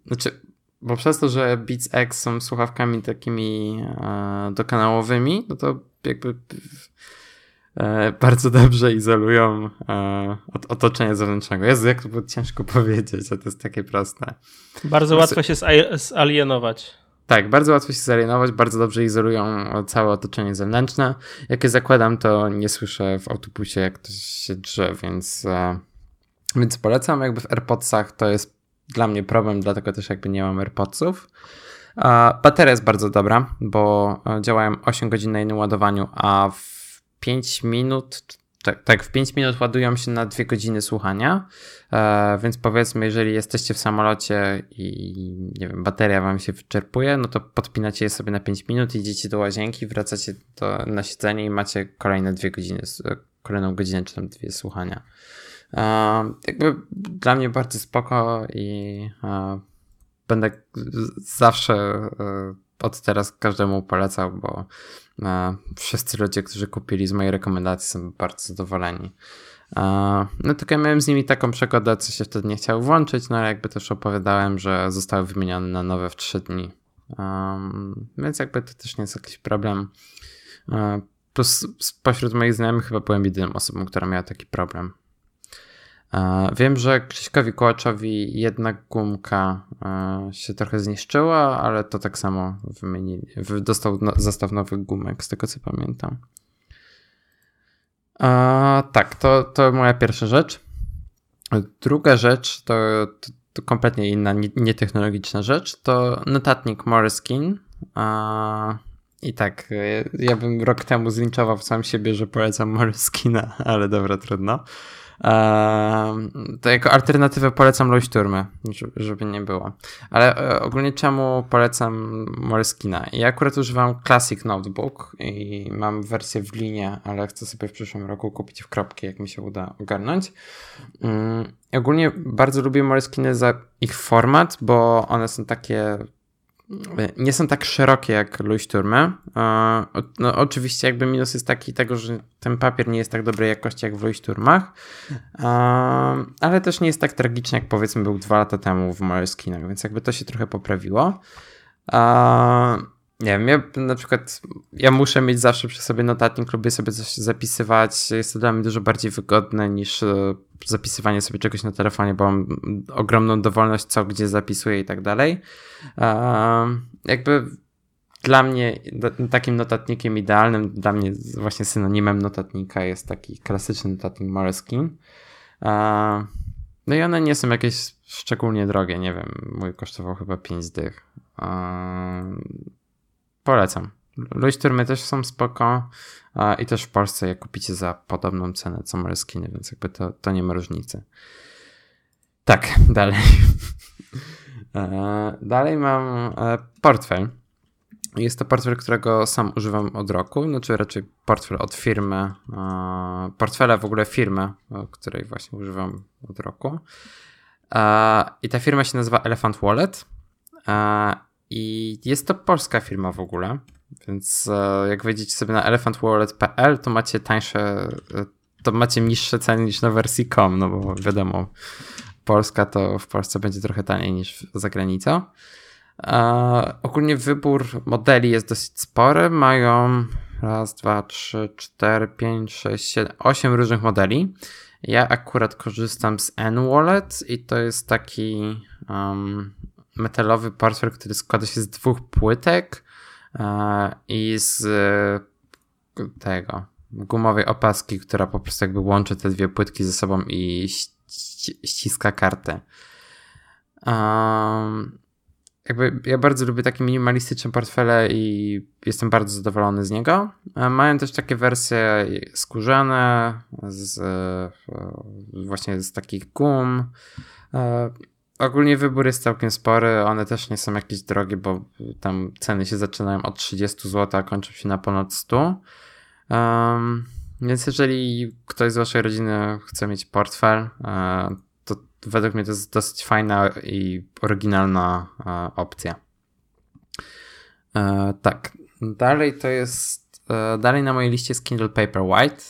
znaczy, bo przez to, że Beats X są słuchawkami takimi dokanałowymi, no to jakby e, bardzo dobrze izolują e, od otoczenia zewnętrznego. Jezu, jak to było ciężko *laughs* powiedzieć, a to jest takie proste. Bardzo łatwo się zalienować. Tak, bardzo łatwo się zalienować, bardzo dobrze izolują całe otoczenie zewnętrzne. Jak je zakładam, to nie słyszę w autobusie, jak ktoś się drze, więc, e, więc polecam. Jakby w AirPodsach to jest dla mnie problem, dlatego też jakby nie mam AirPodsów. Bateria jest bardzo dobra, bo e, działają 8 godzin na jednym ładowaniu, a w 5 minut tak, tak, w 5 minut ładują się na 2 godziny słuchania, e, więc powiedzmy, jeżeli jesteście w samolocie i nie wiem, bateria wam się wyczerpuje, no to podpinacie je sobie na 5 minut, idziecie do łazienki, wracacie do, na siedzenie i macie kolejne 2 godziny, kolejną godzinę czy tam dwie słuchania. E, jakby dla mnie bardzo spoko i e, będę zawsze e, od teraz każdemu polecał, bo e, wszyscy ludzie, którzy kupili z mojej rekomendacji są bardzo zadowoleni. E, no tylko ja miałem z nimi taką przygodę, co się wtedy nie chciał włączyć, no ale jakby też opowiadałem, że zostały wymienione na nowe w 3 dni. Um, więc jakby to też nie jest jakiś problem. Plus spośród moich znajomych chyba byłem jedyną osobą, która miała taki problem. Wiem, że Krzyśkowi Kołaczowi jedna gumka się trochę zniszczyła, ale to tak samo wymienili. Dostał zestaw nowych gumek, z tego co pamiętam. tak, to, to moja pierwsza rzecz. Druga rzecz to, to, to kompletnie inna, nietechnologiczna rzecz. To notatnik Moreskin. I tak, ja bym rok temu zlinczował sam siebie, że polecam Moreskina, *laughs* ale dobra, trudno. To jako alternatywę polecam Leuchtturmy, żeby nie było. Ale e, ogólnie czemu polecam Moleskina? Ja akurat używam Classic Notebook i mam wersję w linie, ale chcę sobie w przyszłym roku kupić w kropki, jak mi się uda ogarnąć. Mm, ogólnie bardzo lubię Moleskiny za ich format, bo one są takie nie są tak szerokie jak Leuchtturmy. No, oczywiście jakby minus jest taki tego, że ten papier nie jest tak dobrej jakości jak w Leuchtturmach, ale też nie jest tak tragiczny jak powiedzmy był dwa lata temu w Moleskinach, więc jakby to się trochę poprawiło. Nie wiem, ja na przykład ja muszę mieć zawsze przy sobie notatnik, lubię sobie coś zapisywać. Jest to dla mnie dużo bardziej wygodne niż e, zapisywanie sobie czegoś na telefonie, bo mam ogromną dowolność, co gdzie zapisuję i tak dalej. Jakby dla mnie takim notatnikiem idealnym, dla mnie właśnie synonimem notatnika jest taki klasyczny notatnik Moleskine. No i one nie są jakieś szczególnie drogie, nie wiem, mój kosztował chyba 5 dych. Polecam. Leuchtturmy też są spoko i też w Polsce je kupicie za podobną cenę co Moleskiny, więc jakby to, to nie ma różnicy. Tak, *laughs* dalej. E, dalej mam e, portfel. Jest to portfel, którego sam używam od roku, znaczy raczej portfel od firmy, e, portfela w ogóle firmy, której właśnie używam od roku. I ta firma się nazywa Elephant Wallet i jest to polska firma w ogóle, więc jak wejdziecie sobie na elephantwallet.pl, to macie tańsze, to macie niższe ceny niż na wersji com, no bo wiadomo, Polska to w Polsce będzie trochę taniej niż za granicą. ogólnie wybór modeli jest dosyć spory. Mają raz, dwa, trzy, cztery, pięć, sześć, siedem, osiem różnych modeli. Ja akurat korzystam z N-Wallet i to jest taki um, metalowy portfel, który składa się z dwóch płytek i z tego gumowej opaski, która po prostu jakby łączy te dwie płytki ze sobą i ściska kartę. Jakby ja bardzo lubię takie minimalistyczne portfele i jestem bardzo zadowolony z niego. Mają też takie wersje skórzane z e, właśnie z takich gum. Ogólnie wybór jest całkiem spory, one też nie są jakieś drogie, bo tam ceny się zaczynają od 30 zł, a kończą się na ponad 100. Um, więc jeżeli ktoś z waszej rodziny chce mieć portfel, e, to według mnie to jest dosyć fajna i oryginalna e, opcja. E, tak, dalej to jest Dalej na mojej liście jest Kindle Paperwhite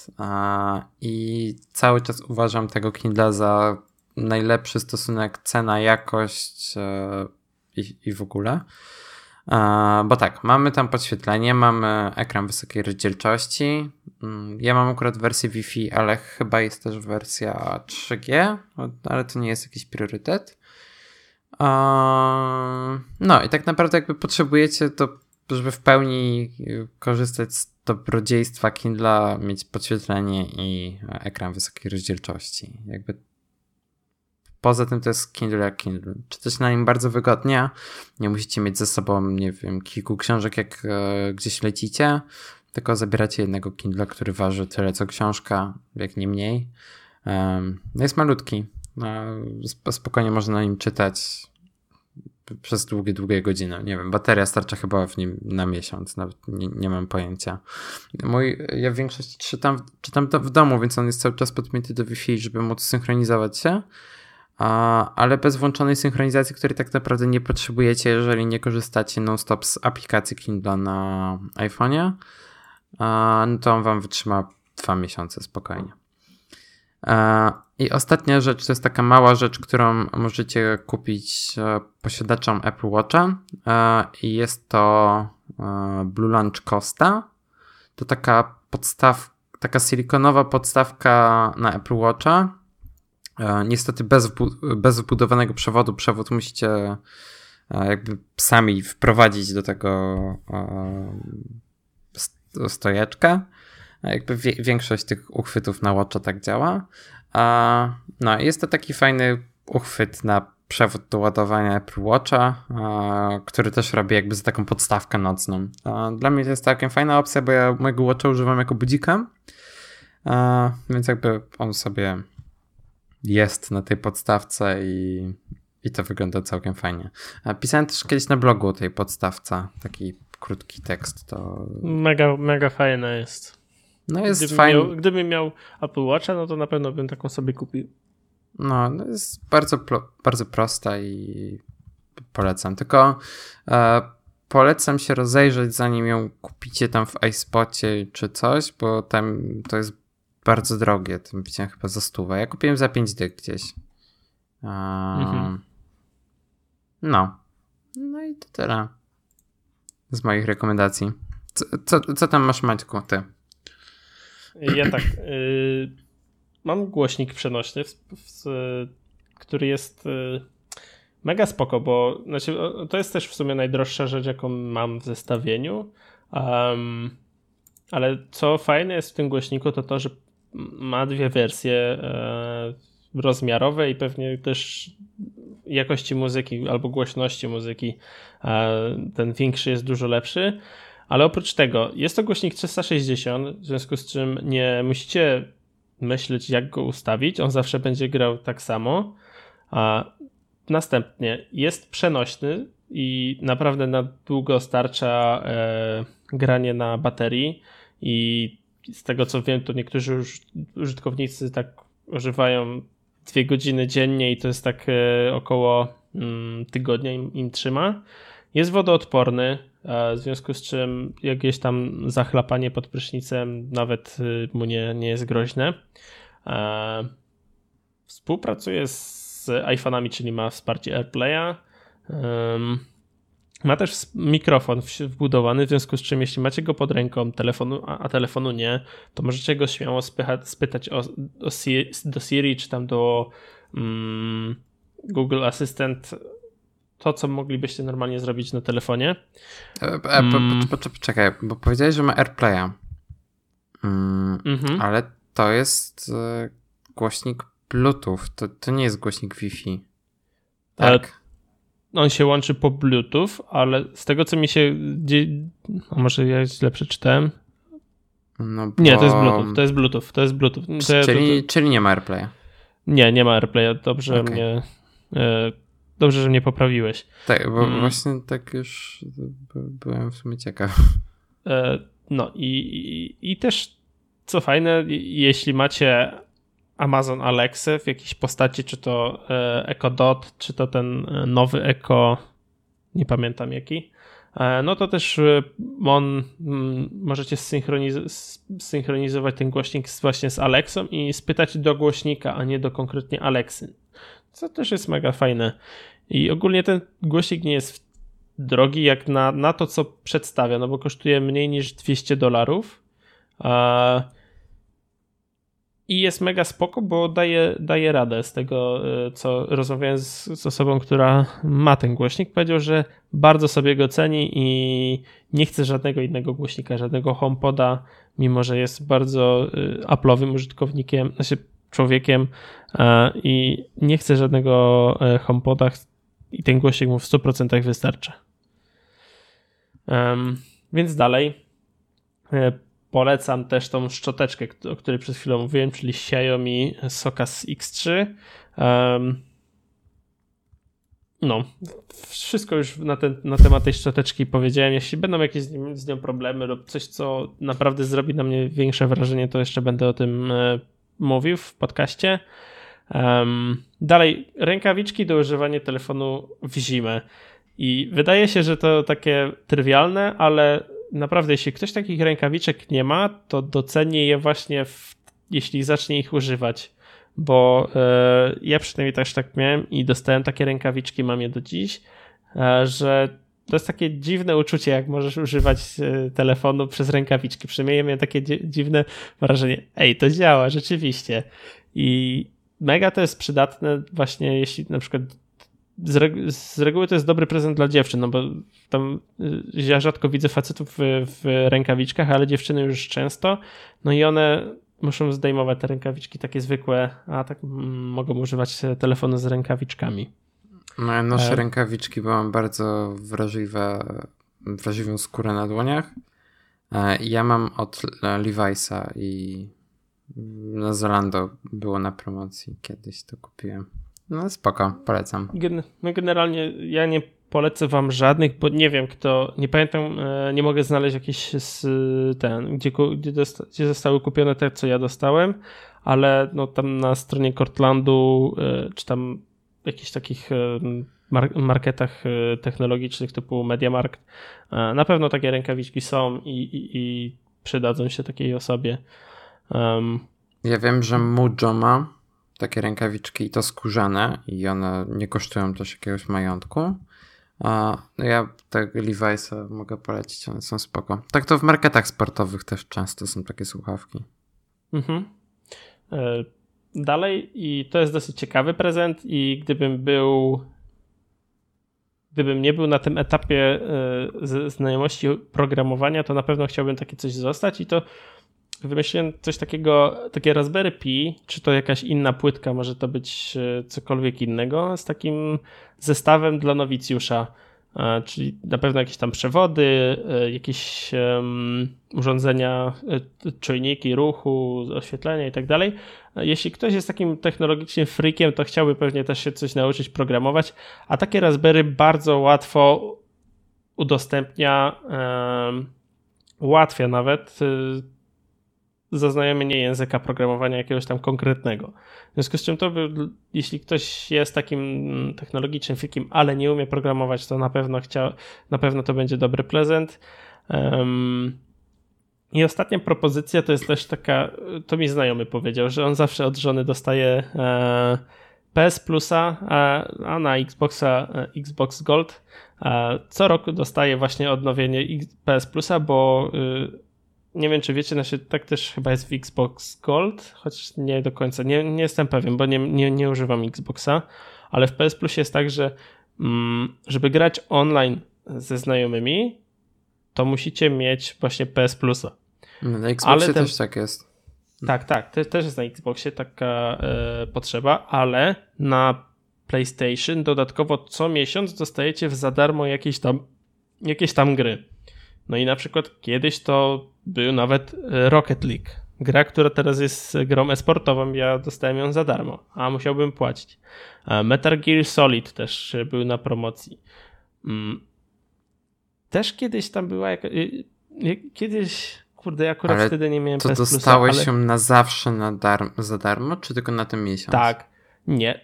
i cały czas uważam tego Kindle za najlepszy stosunek cena-jakość i, i w ogóle. Bo tak, mamy tam podświetlenie, mamy ekran wysokiej rozdzielczości. Mm, ja mam akurat wersję Wi-Fi, ale chyba jest też wersja 3G, ale to nie jest jakiś priorytet. No i tak naprawdę jakby potrzebujecie to, żeby w pełni korzystać z dobrodziejstwa Kindla, mieć podświetlenie i ekran wysokiej rozdzielczości. Jakby Poza tym to jest Kindle jak Kindle. Czytać na nim bardzo wygodnie. Nie musicie mieć ze sobą, nie wiem, kilku książek, jak e, gdzieś lecicie, tylko zabieracie jednego Kindle, który waży tyle co książka, jak nie mniej. Um, jest malutki. E, spokojnie można na nim czytać przez długie, długie godziny. Nie wiem, bateria starcza chyba w nim na miesiąc, nawet nie, nie mam pojęcia. Mój, ja w większości czytam, czytam w domu, więc on jest cały czas podpięty do Wi-Fi, żeby móc synchronizować się ale bez włączonej synchronizacji, której tak naprawdę nie potrzebujecie, jeżeli nie korzystacie non-stop z aplikacji Kindle na iPhone'ie, no to on wam wytrzyma dwa miesiące spokojnie. I ostatnia rzecz to jest taka mała rzecz, którą możecie kupić e, posiadaczom Apple Watcha i jest to e, Blue Launch Costa. To taka podstaw, taka silikonowa podstawka na Apple Watcha, E, niestety bez, bez wbudowanego przewodu, przewód musicie e, jakby sami wprowadzić do tego e, stojeczka. Jakby większość tych uchwytów na Watcha tak działa. No, jest to taki fajny uchwyt na przewód do ładowania Apple Watcha, który też robi jakby za taką podstawkę nocną. Dla mnie to jest całkiem fajna opcja, bo ja mojego Watcha używam jako budzika, więc jakby on sobie jest na tej podstawce i, i to wygląda całkiem fajnie. Pisałem też kiedyś na blogu o tej podstawce, taki krótki tekst. To... Mega, mega fajna jest. No jest gdybym fajny. Miał, gdybym miał Apple Watcha, no to na pewno bym taką sobie kupił. No, no jest bardzo, bardzo prosta i polecam. Tylko e, polecam się rozejrzeć, zanim ją kupicie tam w iSpocie czy coś, bo tam to jest bardzo drogie. Tym widziałem chyba za stówę. Ja kupiłem za 5 dyk gdzieś. Um, mhm. No. No i to tyle. Z moich rekomendacji. Co, co, co tam masz, Maćku, ty? Ja tak. Y, mam głośnik przenośny, w, w, który jest y, mega spoko, bo znaczy, to jest też w sumie najdroższa rzecz, jaką mam w zestawieniu. Um, ale co fajne jest w tym głośniku, to to, że ma dwie wersje e, rozmiarowe i pewnie też jakości muzyki albo głośności muzyki e, ten większy jest dużo lepszy. Ale oprócz tego jest to głośnik 360, w związku z czym nie musicie myśleć, jak go ustawić. On zawsze będzie grał tak samo. A następnie jest przenośny i naprawdę na długo starcza e, granie na baterii i z tego co wiem, to niektórzy już użytkownicy tak używają dwie godziny dziennie i to jest tak e, około mm, tygodnia im, im trzyma. Jest wodoodporny, w związku z czym jakieś tam zachlapanie pod prysznicem nawet e, mu nie, nie jest groźne. Współpracuje z iPhone'ami, czyli ma wsparcie AirPlaya. Ma też mikrofon wbudowany, w związku z czym jeśli macie go pod ręką, telefonu, a, telefonu nie, to możecie go śmiało spychać, spytać o, o do Siri czy tam do mm, Google Assistant to, co moglibyście normalnie zrobić na telefonie. E, e, mm. Poczekaj, bo powiedziałeś, że ma AirPlaya. Mm, mhm. Ale to jest e, głośnik Bluetooth, to, to nie jest głośnik Wi-Fi. Tak. On się łączy po Bluetooth, ale z tego co mi się. A może ja źle przeczytałem? No bo... Nie, to jest Bluetooth, to jest Bluetooth, to jest Bluetooth. To czyli, czyli nie ma AirPlaya. Nie, nie ma AirPlaya. Dobrze okay. mnie. E, dobrze, że mnie poprawiłeś. Tak, bo mm. właśnie tak już byłem w sumie ciekaw. E, no i, i, i też co fajne, jeśli macie Amazon Alexa w jakiejś postaci, czy to e, Echo Dot, czy to ten nowy Echo, nie pamiętam jaki, no to też on mm, możecie synchronizować ten głośnik właśnie z Alexą i spytać do głośnika, a nie do konkretnie Alexy. Co też jest mega fajne. I ogólnie ten głośnik nie jest drogi jak na, na to, co przedstawia, no bo kosztuje mniej niż 200 dolarów. I jest mega spoko, bo daje, daje radę z tego, y, co rozmawiałem z, z, osobą, która ma ten głośnik. Powiedział, że bardzo sobie go ceni i nie chce żadnego innego głośnika, żadnego HomePoda, mimo że jest bardzo y, Apple'owym użytkownikiem, znaczy człowiekiem i nie chce żadnego HomePoda i ten głośnik mu w 100% wystarcza. Um, więc dalej Polecam też tą szczoteczkę, o której przed chwilą mówiłem, czyli Xiaomi Socas X3. Um, no, wszystko już na, ten, na temat tej szczoteczki powiedziałem. Jeśli będą jakieś z, nim, z nią problemy lub coś, co naprawdę zrobi na mnie większe wrażenie, to jeszcze będę o tym e, mówił w podcaście. Um, dalej, rękawiczki do używania telefonu w zimę. I wydaje się, że to takie trywialne, ale naprawdę, jeśli ktoś takich rękawiczek nie ma, to doceni je właśnie, w, jeśli zacznie ich używać. Bo e, ja przynajmniej też tak miałem i dostałem takie rękawiczki, mam je do dziś, e, że to jest takie dziwne uczucie, jak możesz używać e, telefonu przez rękawiczki. Przynajmniej miałem takie dziwne wrażenie. Ej, to działa, rzeczywiście. I mega to jest przydatne właśnie, jeśli na przykład z, regu z, reguły to jest dobry prezent dla dziewczyn, no bo tam y, ja rzadko widzę facetów w, w, rękawiczkach, ale dziewczyny już często, no i one muszą zdejmować te rękawiczki takie zwykłe, a tak mm, mogą używać telefonu z rękawiczkami. No ja noszę e... rękawiczki, bo mam bardzo wrażliwe, wrażliwą skórę na dłoniach. E, ja mam od Levi'sa i na Zalando było na promocji, kiedyś to kupiłem. No spoko, polecam. No generalnie ja nie polecę wam żadnych, bo nie wiem kto, nie pamiętam, e, nie mogę znaleźć jakiś z ten, gdzie, gdzie, gdzie zostały kupione te, co ja dostałem, ale no tam na stronie Cortlandu, e, czy tam jakichś takich e, marketach technologicznych typu MediaMarkt, na pewno takie rękawiczki są i, i, i przydadzą się takiej osobie. Um, ja wiem, że Mujo ma takie rękawiczki i to skórzane i one nie kosztują też jakiegoś majątku. A ja tak Levi'sa mogę polecić, one są spoko. Tak to w marketach sportowych też często są takie słuchawki. Mhm. E, dalej i to jest dosyć ciekawy prezent i gdybym był gdybym nie był na tym etapie e, znajomości programowania, to na pewno chciałbym takie coś zostać i to wymyśliłem coś takiego, takie Raspberry Pi, czy to jakaś inna płytka, może to być e, cokolwiek innego, z takim zestawem dla nowicjusza, e, czyli na pewno jakieś tam przewody, e, jakieś urządzenia, czujniki ruchu, oświetlenia i tak dalej. Jeśli ktoś jest takim technologicznym freakiem, to chciałby pewnie też się coś nauczyć programować, a takie Raspberry bardzo łatwo udostępnia, ułatwia nawet zaznajomienie języka programowania jakiegoś tam konkretnego. W związku z czym to, by, jeśli ktoś jest takim technologicznym fikiem, ale nie umie programować, to na pewno chciał, na pewno to będzie dobry prezent. Um, i ostatnia propozycja to jest też taka, to mi znajomy powiedział, że on zawsze od żony dostaje e, PS Plusa, a, a na Xboxa e, Xbox Gold co roku dostaje właśnie odnowienie PS Plusa, bo y, nie wiem, czy wiecie, znaczy, tak też chyba jest w Xbox Gold, choć nie do końca, nie, nie jestem pewien, bo nie, nie, nie używam Xboxa, ale w PS Plus jest tak, że mm, żeby grać online ze znajomymi, to musicie mieć właśnie PS Plusa. No, na Xboxie ten... też tak jest. Tak, tak, to też jest na Xboxie taka e, potrzeba, ale na PlayStation dodatkowo co miesiąc dostajecie za darmo jakieś tam, jakieś tam gry. No i na przykład kiedyś to był nawet e, Rocket League. Gra, która teraz jest grą esportową, ja dostałem ją za darmo, a musiałbym płacić. Metal Gear Solid też był na promocji. Mm. Też kiedyś tam była jaka... Kiedyś Kurde, ja akurat ale wtedy nie miałem to dostałeś ale... ją na zawsze na dar za darmo, czy tylko na ten miesiąc? Tak, nie.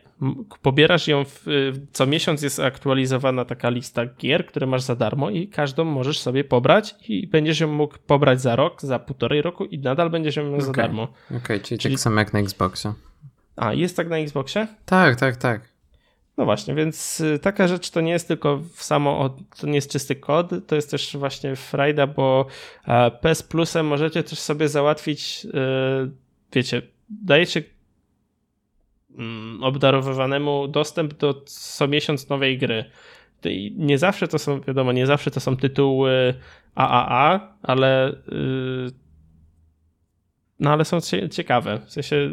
Pobierasz ją, w, co miesiąc jest aktualizowana taka lista gier, które masz za darmo i każdą możesz sobie pobrać i będziesz ją mógł pobrać za rok, za półtorej roku i nadal będziesz ją miał okay. za darmo. Okej, okay, czyli, czyli tak samo jak na Xboxie. A, jest tak na Xboxie? Tak, tak, tak. No właśnie, więc y, taka rzecz to nie jest tylko samo, to nie jest czysty kod, to jest też właśnie frajda, bo e, PS Plusem możecie też sobie załatwić, e, wiecie, dajecie obdarowywanemu dostęp do co miesiąc nowej gry. I nie zawsze to są, wiadomo, nie zawsze to są tytuły AAA, ale y, no ale są ciekawe. W sensie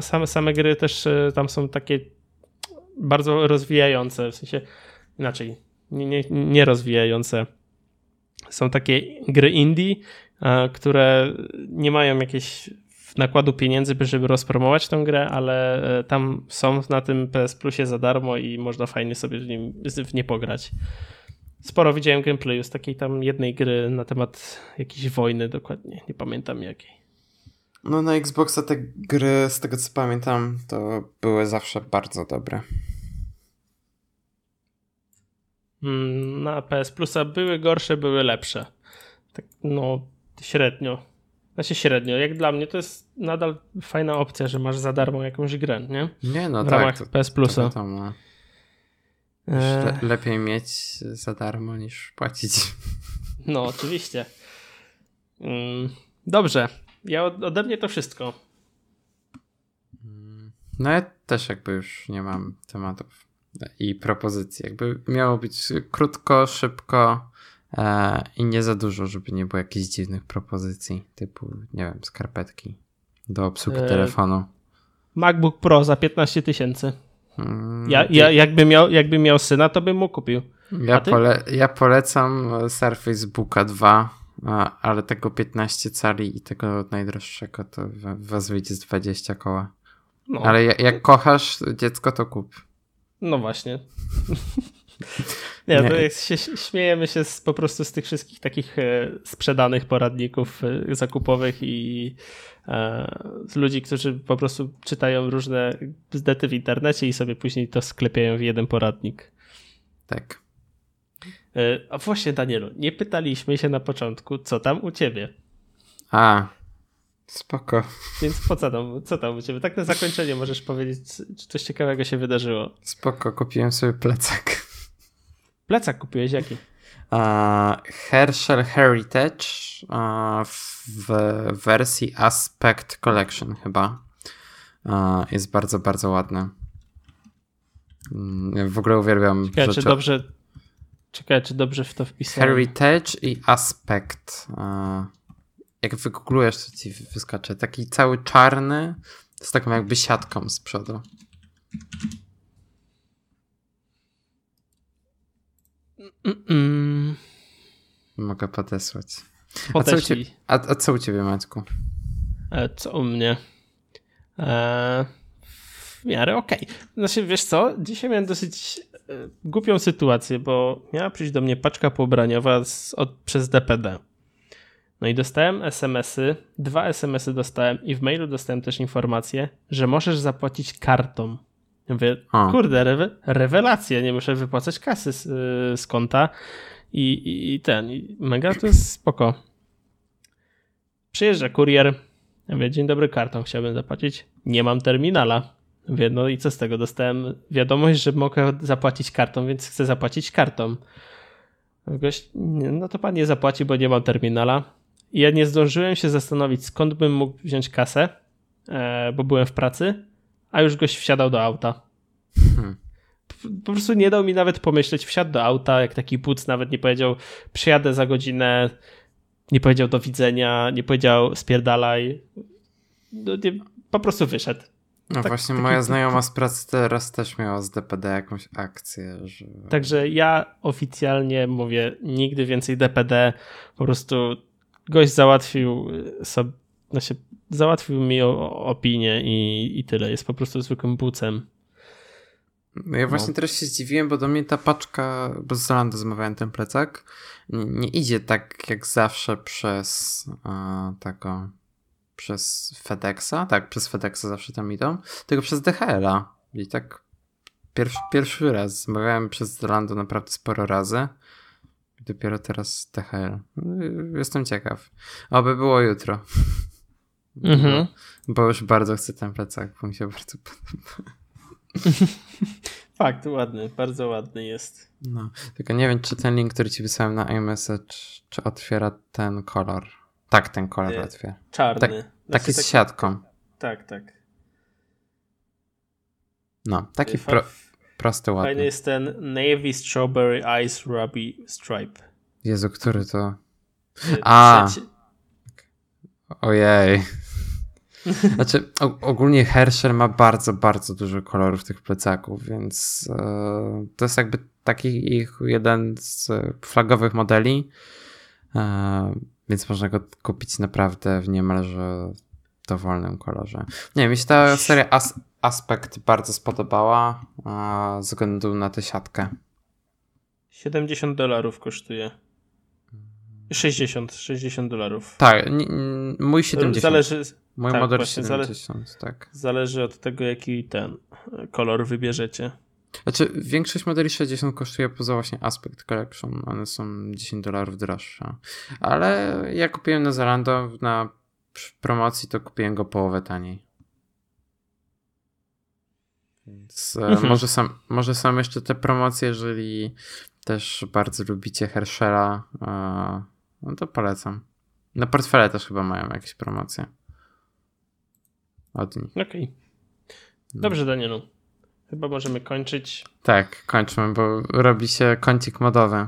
same, same gry też tam są takie bardzo rozwijające, w sensie inaczej, nie, nie, nie rozwijające. Są takie gry indie, które nie mają jakieś nakładu pieniędzy, żeby rozpromować tę grę, ale e, tam są na tym PS Plusie za darmo i można fajnie sobie w, nim, w nie pograć. Sporo widziałem gameplayu z takiej tam jednej gry na temat jakiejś wojny dokładnie, nie pamiętam jakiej. No na Xboxa te gry, z tego co pamiętam, to były zawsze bardzo dobre. Mm, na PS Plusa były gorsze, były lepsze. Tak, no, średnio. Znaczy średnio. Jak dla mnie to jest nadal fajna opcja, że masz za darmo jakąś grę, nie? Nie, no w tak. ramach to, PS Plusa. To, no. Le lepiej mieć za darmo niż płacić. *laughs* No, oczywiście. Mm, dobrze. Ja ode mnie to wszystko. No ja też jakby już nie mam tematów i propozycji. Jakby miało być krótko, szybko i nie za dużo, żeby nie było jakichś dziwnych propozycji, typu, nie wiem, skarpetki do obsługi e, telefonu. MacBook Pro za 15 tysięcy. Hmm, ja, ja jakby, miał, jakby miał syna, to bym mu kupił. Ja, pole, ja polecam Surface Booka 2 ale tego 15 cali i tego najdroższego to was wyjdzie z 20 koła. No. Ale jak, jak kochasz dziecko, to kup. No właśnie. *laughs* Nie, to jak się, śmiejemy się z, po prostu z tych wszystkich takich e, sprzedanych poradników e, zakupowych i e, z ludzi, którzy po prostu czytają różne bzdety w internecie i sobie później to sklepiają w jeden poradnik. Tak. A właśnie, Danielu, nie pytaliśmy się na początku, co tam u ciebie. A, spoko. Więc po co tam, co tam u ciebie? Tak na zakończenie możesz powiedzieć, czy coś ciekawego się wydarzyło. Spoko, kupiłem sobie plecak. Plecak kupiłeś jaki? Uh, Herschel Heritage uh, w wersji Aspect Collection chyba. Uh, jest bardzo, bardzo ładny. Mm, w ogóle uwielbiam Ciekawe, rzeczy... czy dobrze Czekaj, czy dobrze w to wpisałem. Heritage i Aspect. Jak wygooglujesz, to ci wyskoczy. Taki cały czarny z taką jakby siatką z przodu. Mm-mm. Mogę podesłać. A co, u ciebie, a, a co u ciebie, Maćku? E, co u mnie? E, w miarę okej. Okay. Znaczy, wiesz co? Dzisiaj miałem dosyć E, głupią sytuację, bo miała przyjść do mnie paczka poubraniowa z, od, przez DPD. No i dostałem SMS-y, dwa SMS-y dostałem i w mailu dostałem też informację, że możesz zapłacić kartą. Mówię, kurde, rewe, rewelacja, nie muszę wypłacać kasy z, y, z konta i, i, i ten, i mega to jest spoko. Przyjeżdża kurier, ja mówię, dzień dobry, kartą chciałbym zapłacić. Nie mam terminala. Mówię, no i co z tego? Dostałem wiadomość, że mogę zapłacić kartą, więc chcę zapłacić kartą. Gość, no to pan nie zapłaci, bo nie mam terminala. I ja nie zdążyłem się zastanowić, skąd bym mógł wziąć kasę, e, bo byłem w pracy, a już gość wsiadał do auta. Hmm. po prostu nie dał mi nawet pomyśleć, wsiadł do auta, jak taki płuc nawet nie powiedział, przyjadę za godzinę, nie powiedział do widzenia, nie powiedział spierdalaj, no, nie, po prostu wyszedł. No tak, właśnie moja znajoma z pracy teraz też miała z DPD jakąś akcję. Że... Także ja oficjalnie mówię, nigdy więcej DPD, po prostu gość załatwił sobie, znaczy załatwił mi opinię i, i tyle, jest po prostu zwykłym bucem. No ja właśnie no. teraz się zdziwiłem, bo do mnie ta paczka, bo z Zalando zamawiałem ten plecak, nie, nie, idzie tak jak zawsze przez uh, taką przez FedExa, tak, przez FedExa zawsze tam idą, tylko przez DHL-a. I tak pierwszy, pierwszy raz zamawiałem przez Zalando naprawdę sporo razy. Dopiero teraz DHL. Jestem ciekaw. Oby było jutro. *laughs* Mhm. Bo, bo już bardzo chcę ten plecak, bo mi się bardzo podoba. *laughs* Fakt, ładny, bardzo ładny jest. No, tylko nie wiem, czy ten link, który ci wysłałem na iMessage, czy otwiera ten kolor. Tak, ten kolor nie, otwiera. Czarny. Tak, znaczy, taki z siatką. Tak, tak. No, taki pro, prosty, ładny. Fajny jest ten Navy Strawberry Ice Ruby Stripe. Jezu, który to? A! Ojej. *laughs* Znaczy, ogólnie Herschel ma bardzo, bardzo dużo kolorów tych plecaków, więc e, to jest jakby taki ich jeden z flagowych modeli, e, więc można go kupić naprawdę w niemalże dowolnym kolorze. Nie, mi się ta seria As Aspekt bardzo spodobała e, ze względu na tę siatkę. 70 dolarów kosztuje. 60, 60 dolarów. Tak, mój 70. Zależy, Mój tak, model 70, zale tak. Zależy od tego, jaki ten kolor wybierzecie. Znaczy, większość modeli 60 kosztuje poza właśnie Aspect Collection. One są 10 dolarów droższe. Ale ja kupiłem na Zalando na promocji, to kupiłem go połowę taniej. Więc e, mhm. może, sam, może są jeszcze te promocje, jeżeli też bardzo lubicie Herschela, e, no to polecam. Na portfele też chyba mają jakieś promocje od nich. Okej. Okay. Dobrze, Danielu. Chyba możemy kończyć. Tak, kończmy, bo robi się kącik modowy.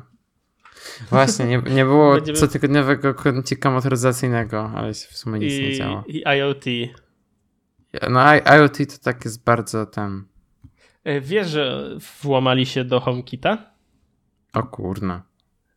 Właśnie, nie, nie było *laughs* Będziemy... cotygodniowego kącika motoryzacyjnego, ale się w sumie nic I, nie działo. I IoT. No IoT to tak jest bardzo ten... E, wiesz, że włamali się do HomeKita? O kurna.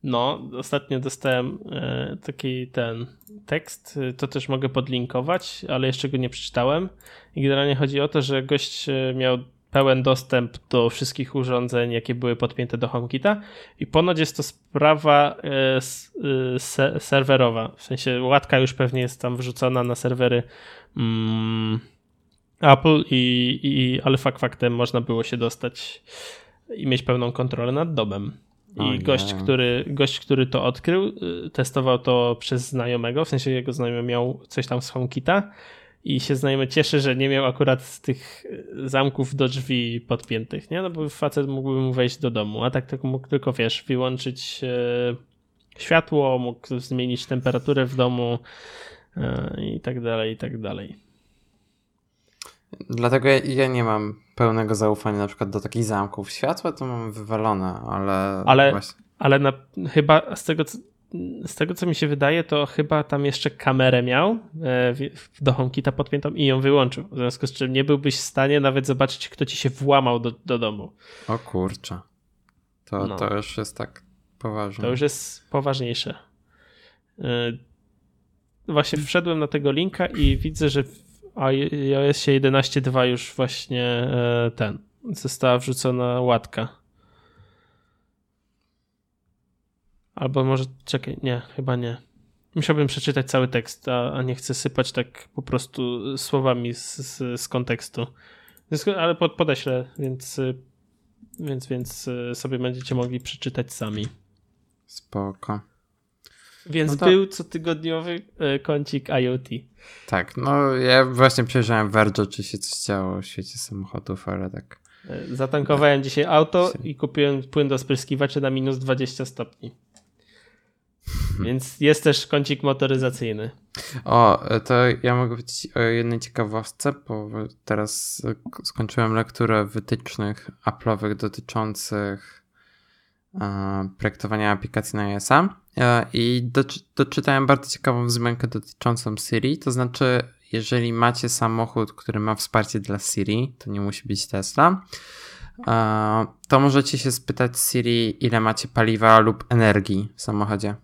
No, ostatnio dostałem e, taki ten tekst, to też mogę podlinkować, ale jeszcze go nie przeczytałem. I generalnie chodzi o to, że gość e, miał pełen dostęp do wszystkich urządzeń, jakie były podpięte do HomeKita i ponoć jest to sprawa e, serwerowa, w sensie łatka już pewnie jest tam wrzucona na serwery mm, Apple i, i ale fakt faktem można było się dostać i mieć pełną kontrolę nad domem. I gość, który, gość, który to odkrył, y, testował to przez znajomego, w sensie jego znajomy miał coś tam z HomeKita i się znajomy cieszy, że nie miał akurat tych y, zamków do drzwi podpiętych, nie? No bo facet mógłby mu wejść do domu, a tak to mógł tylko, wiesz, wyłączyć e, światło, mógł zmienić temperaturę w domu i tak dalej, i tak dalej. Dlatego ja, ja, nie mam pełnego zaufania na przykład do takich zamków. Światła to mam wywalone, ale... Ale, właśnie... ale na, chyba z tego, co, z tego, co mi się wydaje, to chyba tam jeszcze kamerę miał e, do HomeKita podpiętą i ją wyłączył. W związku z czym nie byłbyś w stanie nawet zobaczyć, kto ci się włamał do, do domu. O kurczę. To, no. to już jest tak poważne. To już jest poważniejsze. E, właśnie wszedłem na tego linka i widzę, że a iOS 11.2 już właśnie e, ten została wrzucona łatka. Albo może, czekaj, nie, chyba nie. Musiałbym przeczytać cały tekst, a, a nie chcę sypać tak po prostu słowami z, z, z kontekstu. Ale pod, podeślę, więc, więc, więc sobie będziecie mogli przeczytać sami. Spoko. Więc no to... był cotygodniowy e, kącik IoT. Tak, no ja właśnie przejrzałem Verge, czy się coś działo w świecie samochodów, ale tak. E, zatankowałem dzisiaj auto i kupiłem płyn do spryskiwaczy na minus 20 stopni. Więc jest też kącik motoryzacyjny. O, to ja mogę powiedzieć o jednej ciekawostce, bo teraz skończyłem lekturę wytycznych Apple'owych dotyczących e, projektowania aplikacji na iOS-a e, i doczytałem bardzo ciekawą wzmiankę dotyczącą Siri, to znaczy jeżeli macie samochód, który ma wsparcie dla Siri, to nie musi być Tesla, e, to możecie się spytać Siri, ile macie paliwa lub energii w samochodzie.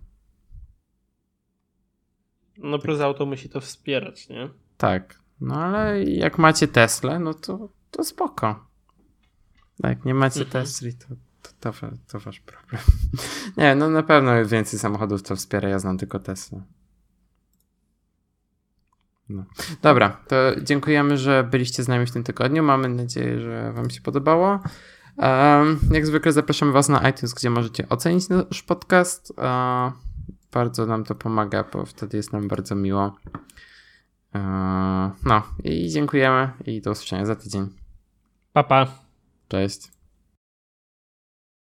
No plus auto musi to wspierać, nie? Tak. No ale jak macie Tesla, no to, to spoko. Jak nie macie mhm. Tesli, to, to, to, to wasz problem. *laughs* nie, no na pewno więcej samochodów to wspiera, ja znam tylko Tesla. No. Dobra, to dziękujemy, że byliście z nami w tym tygodniu. Mamy nadzieję, że Wam się podobało. Um, jak zwykle zapraszamy Was na iTunes, gdzie możecie ocenić nasz podcast. Uh, bardzo nam to pomaga, bo wtedy jest nam bardzo miło. Uh, no i dziękujemy i do usłyszenia za tydzień. Pa, pa. Cześć.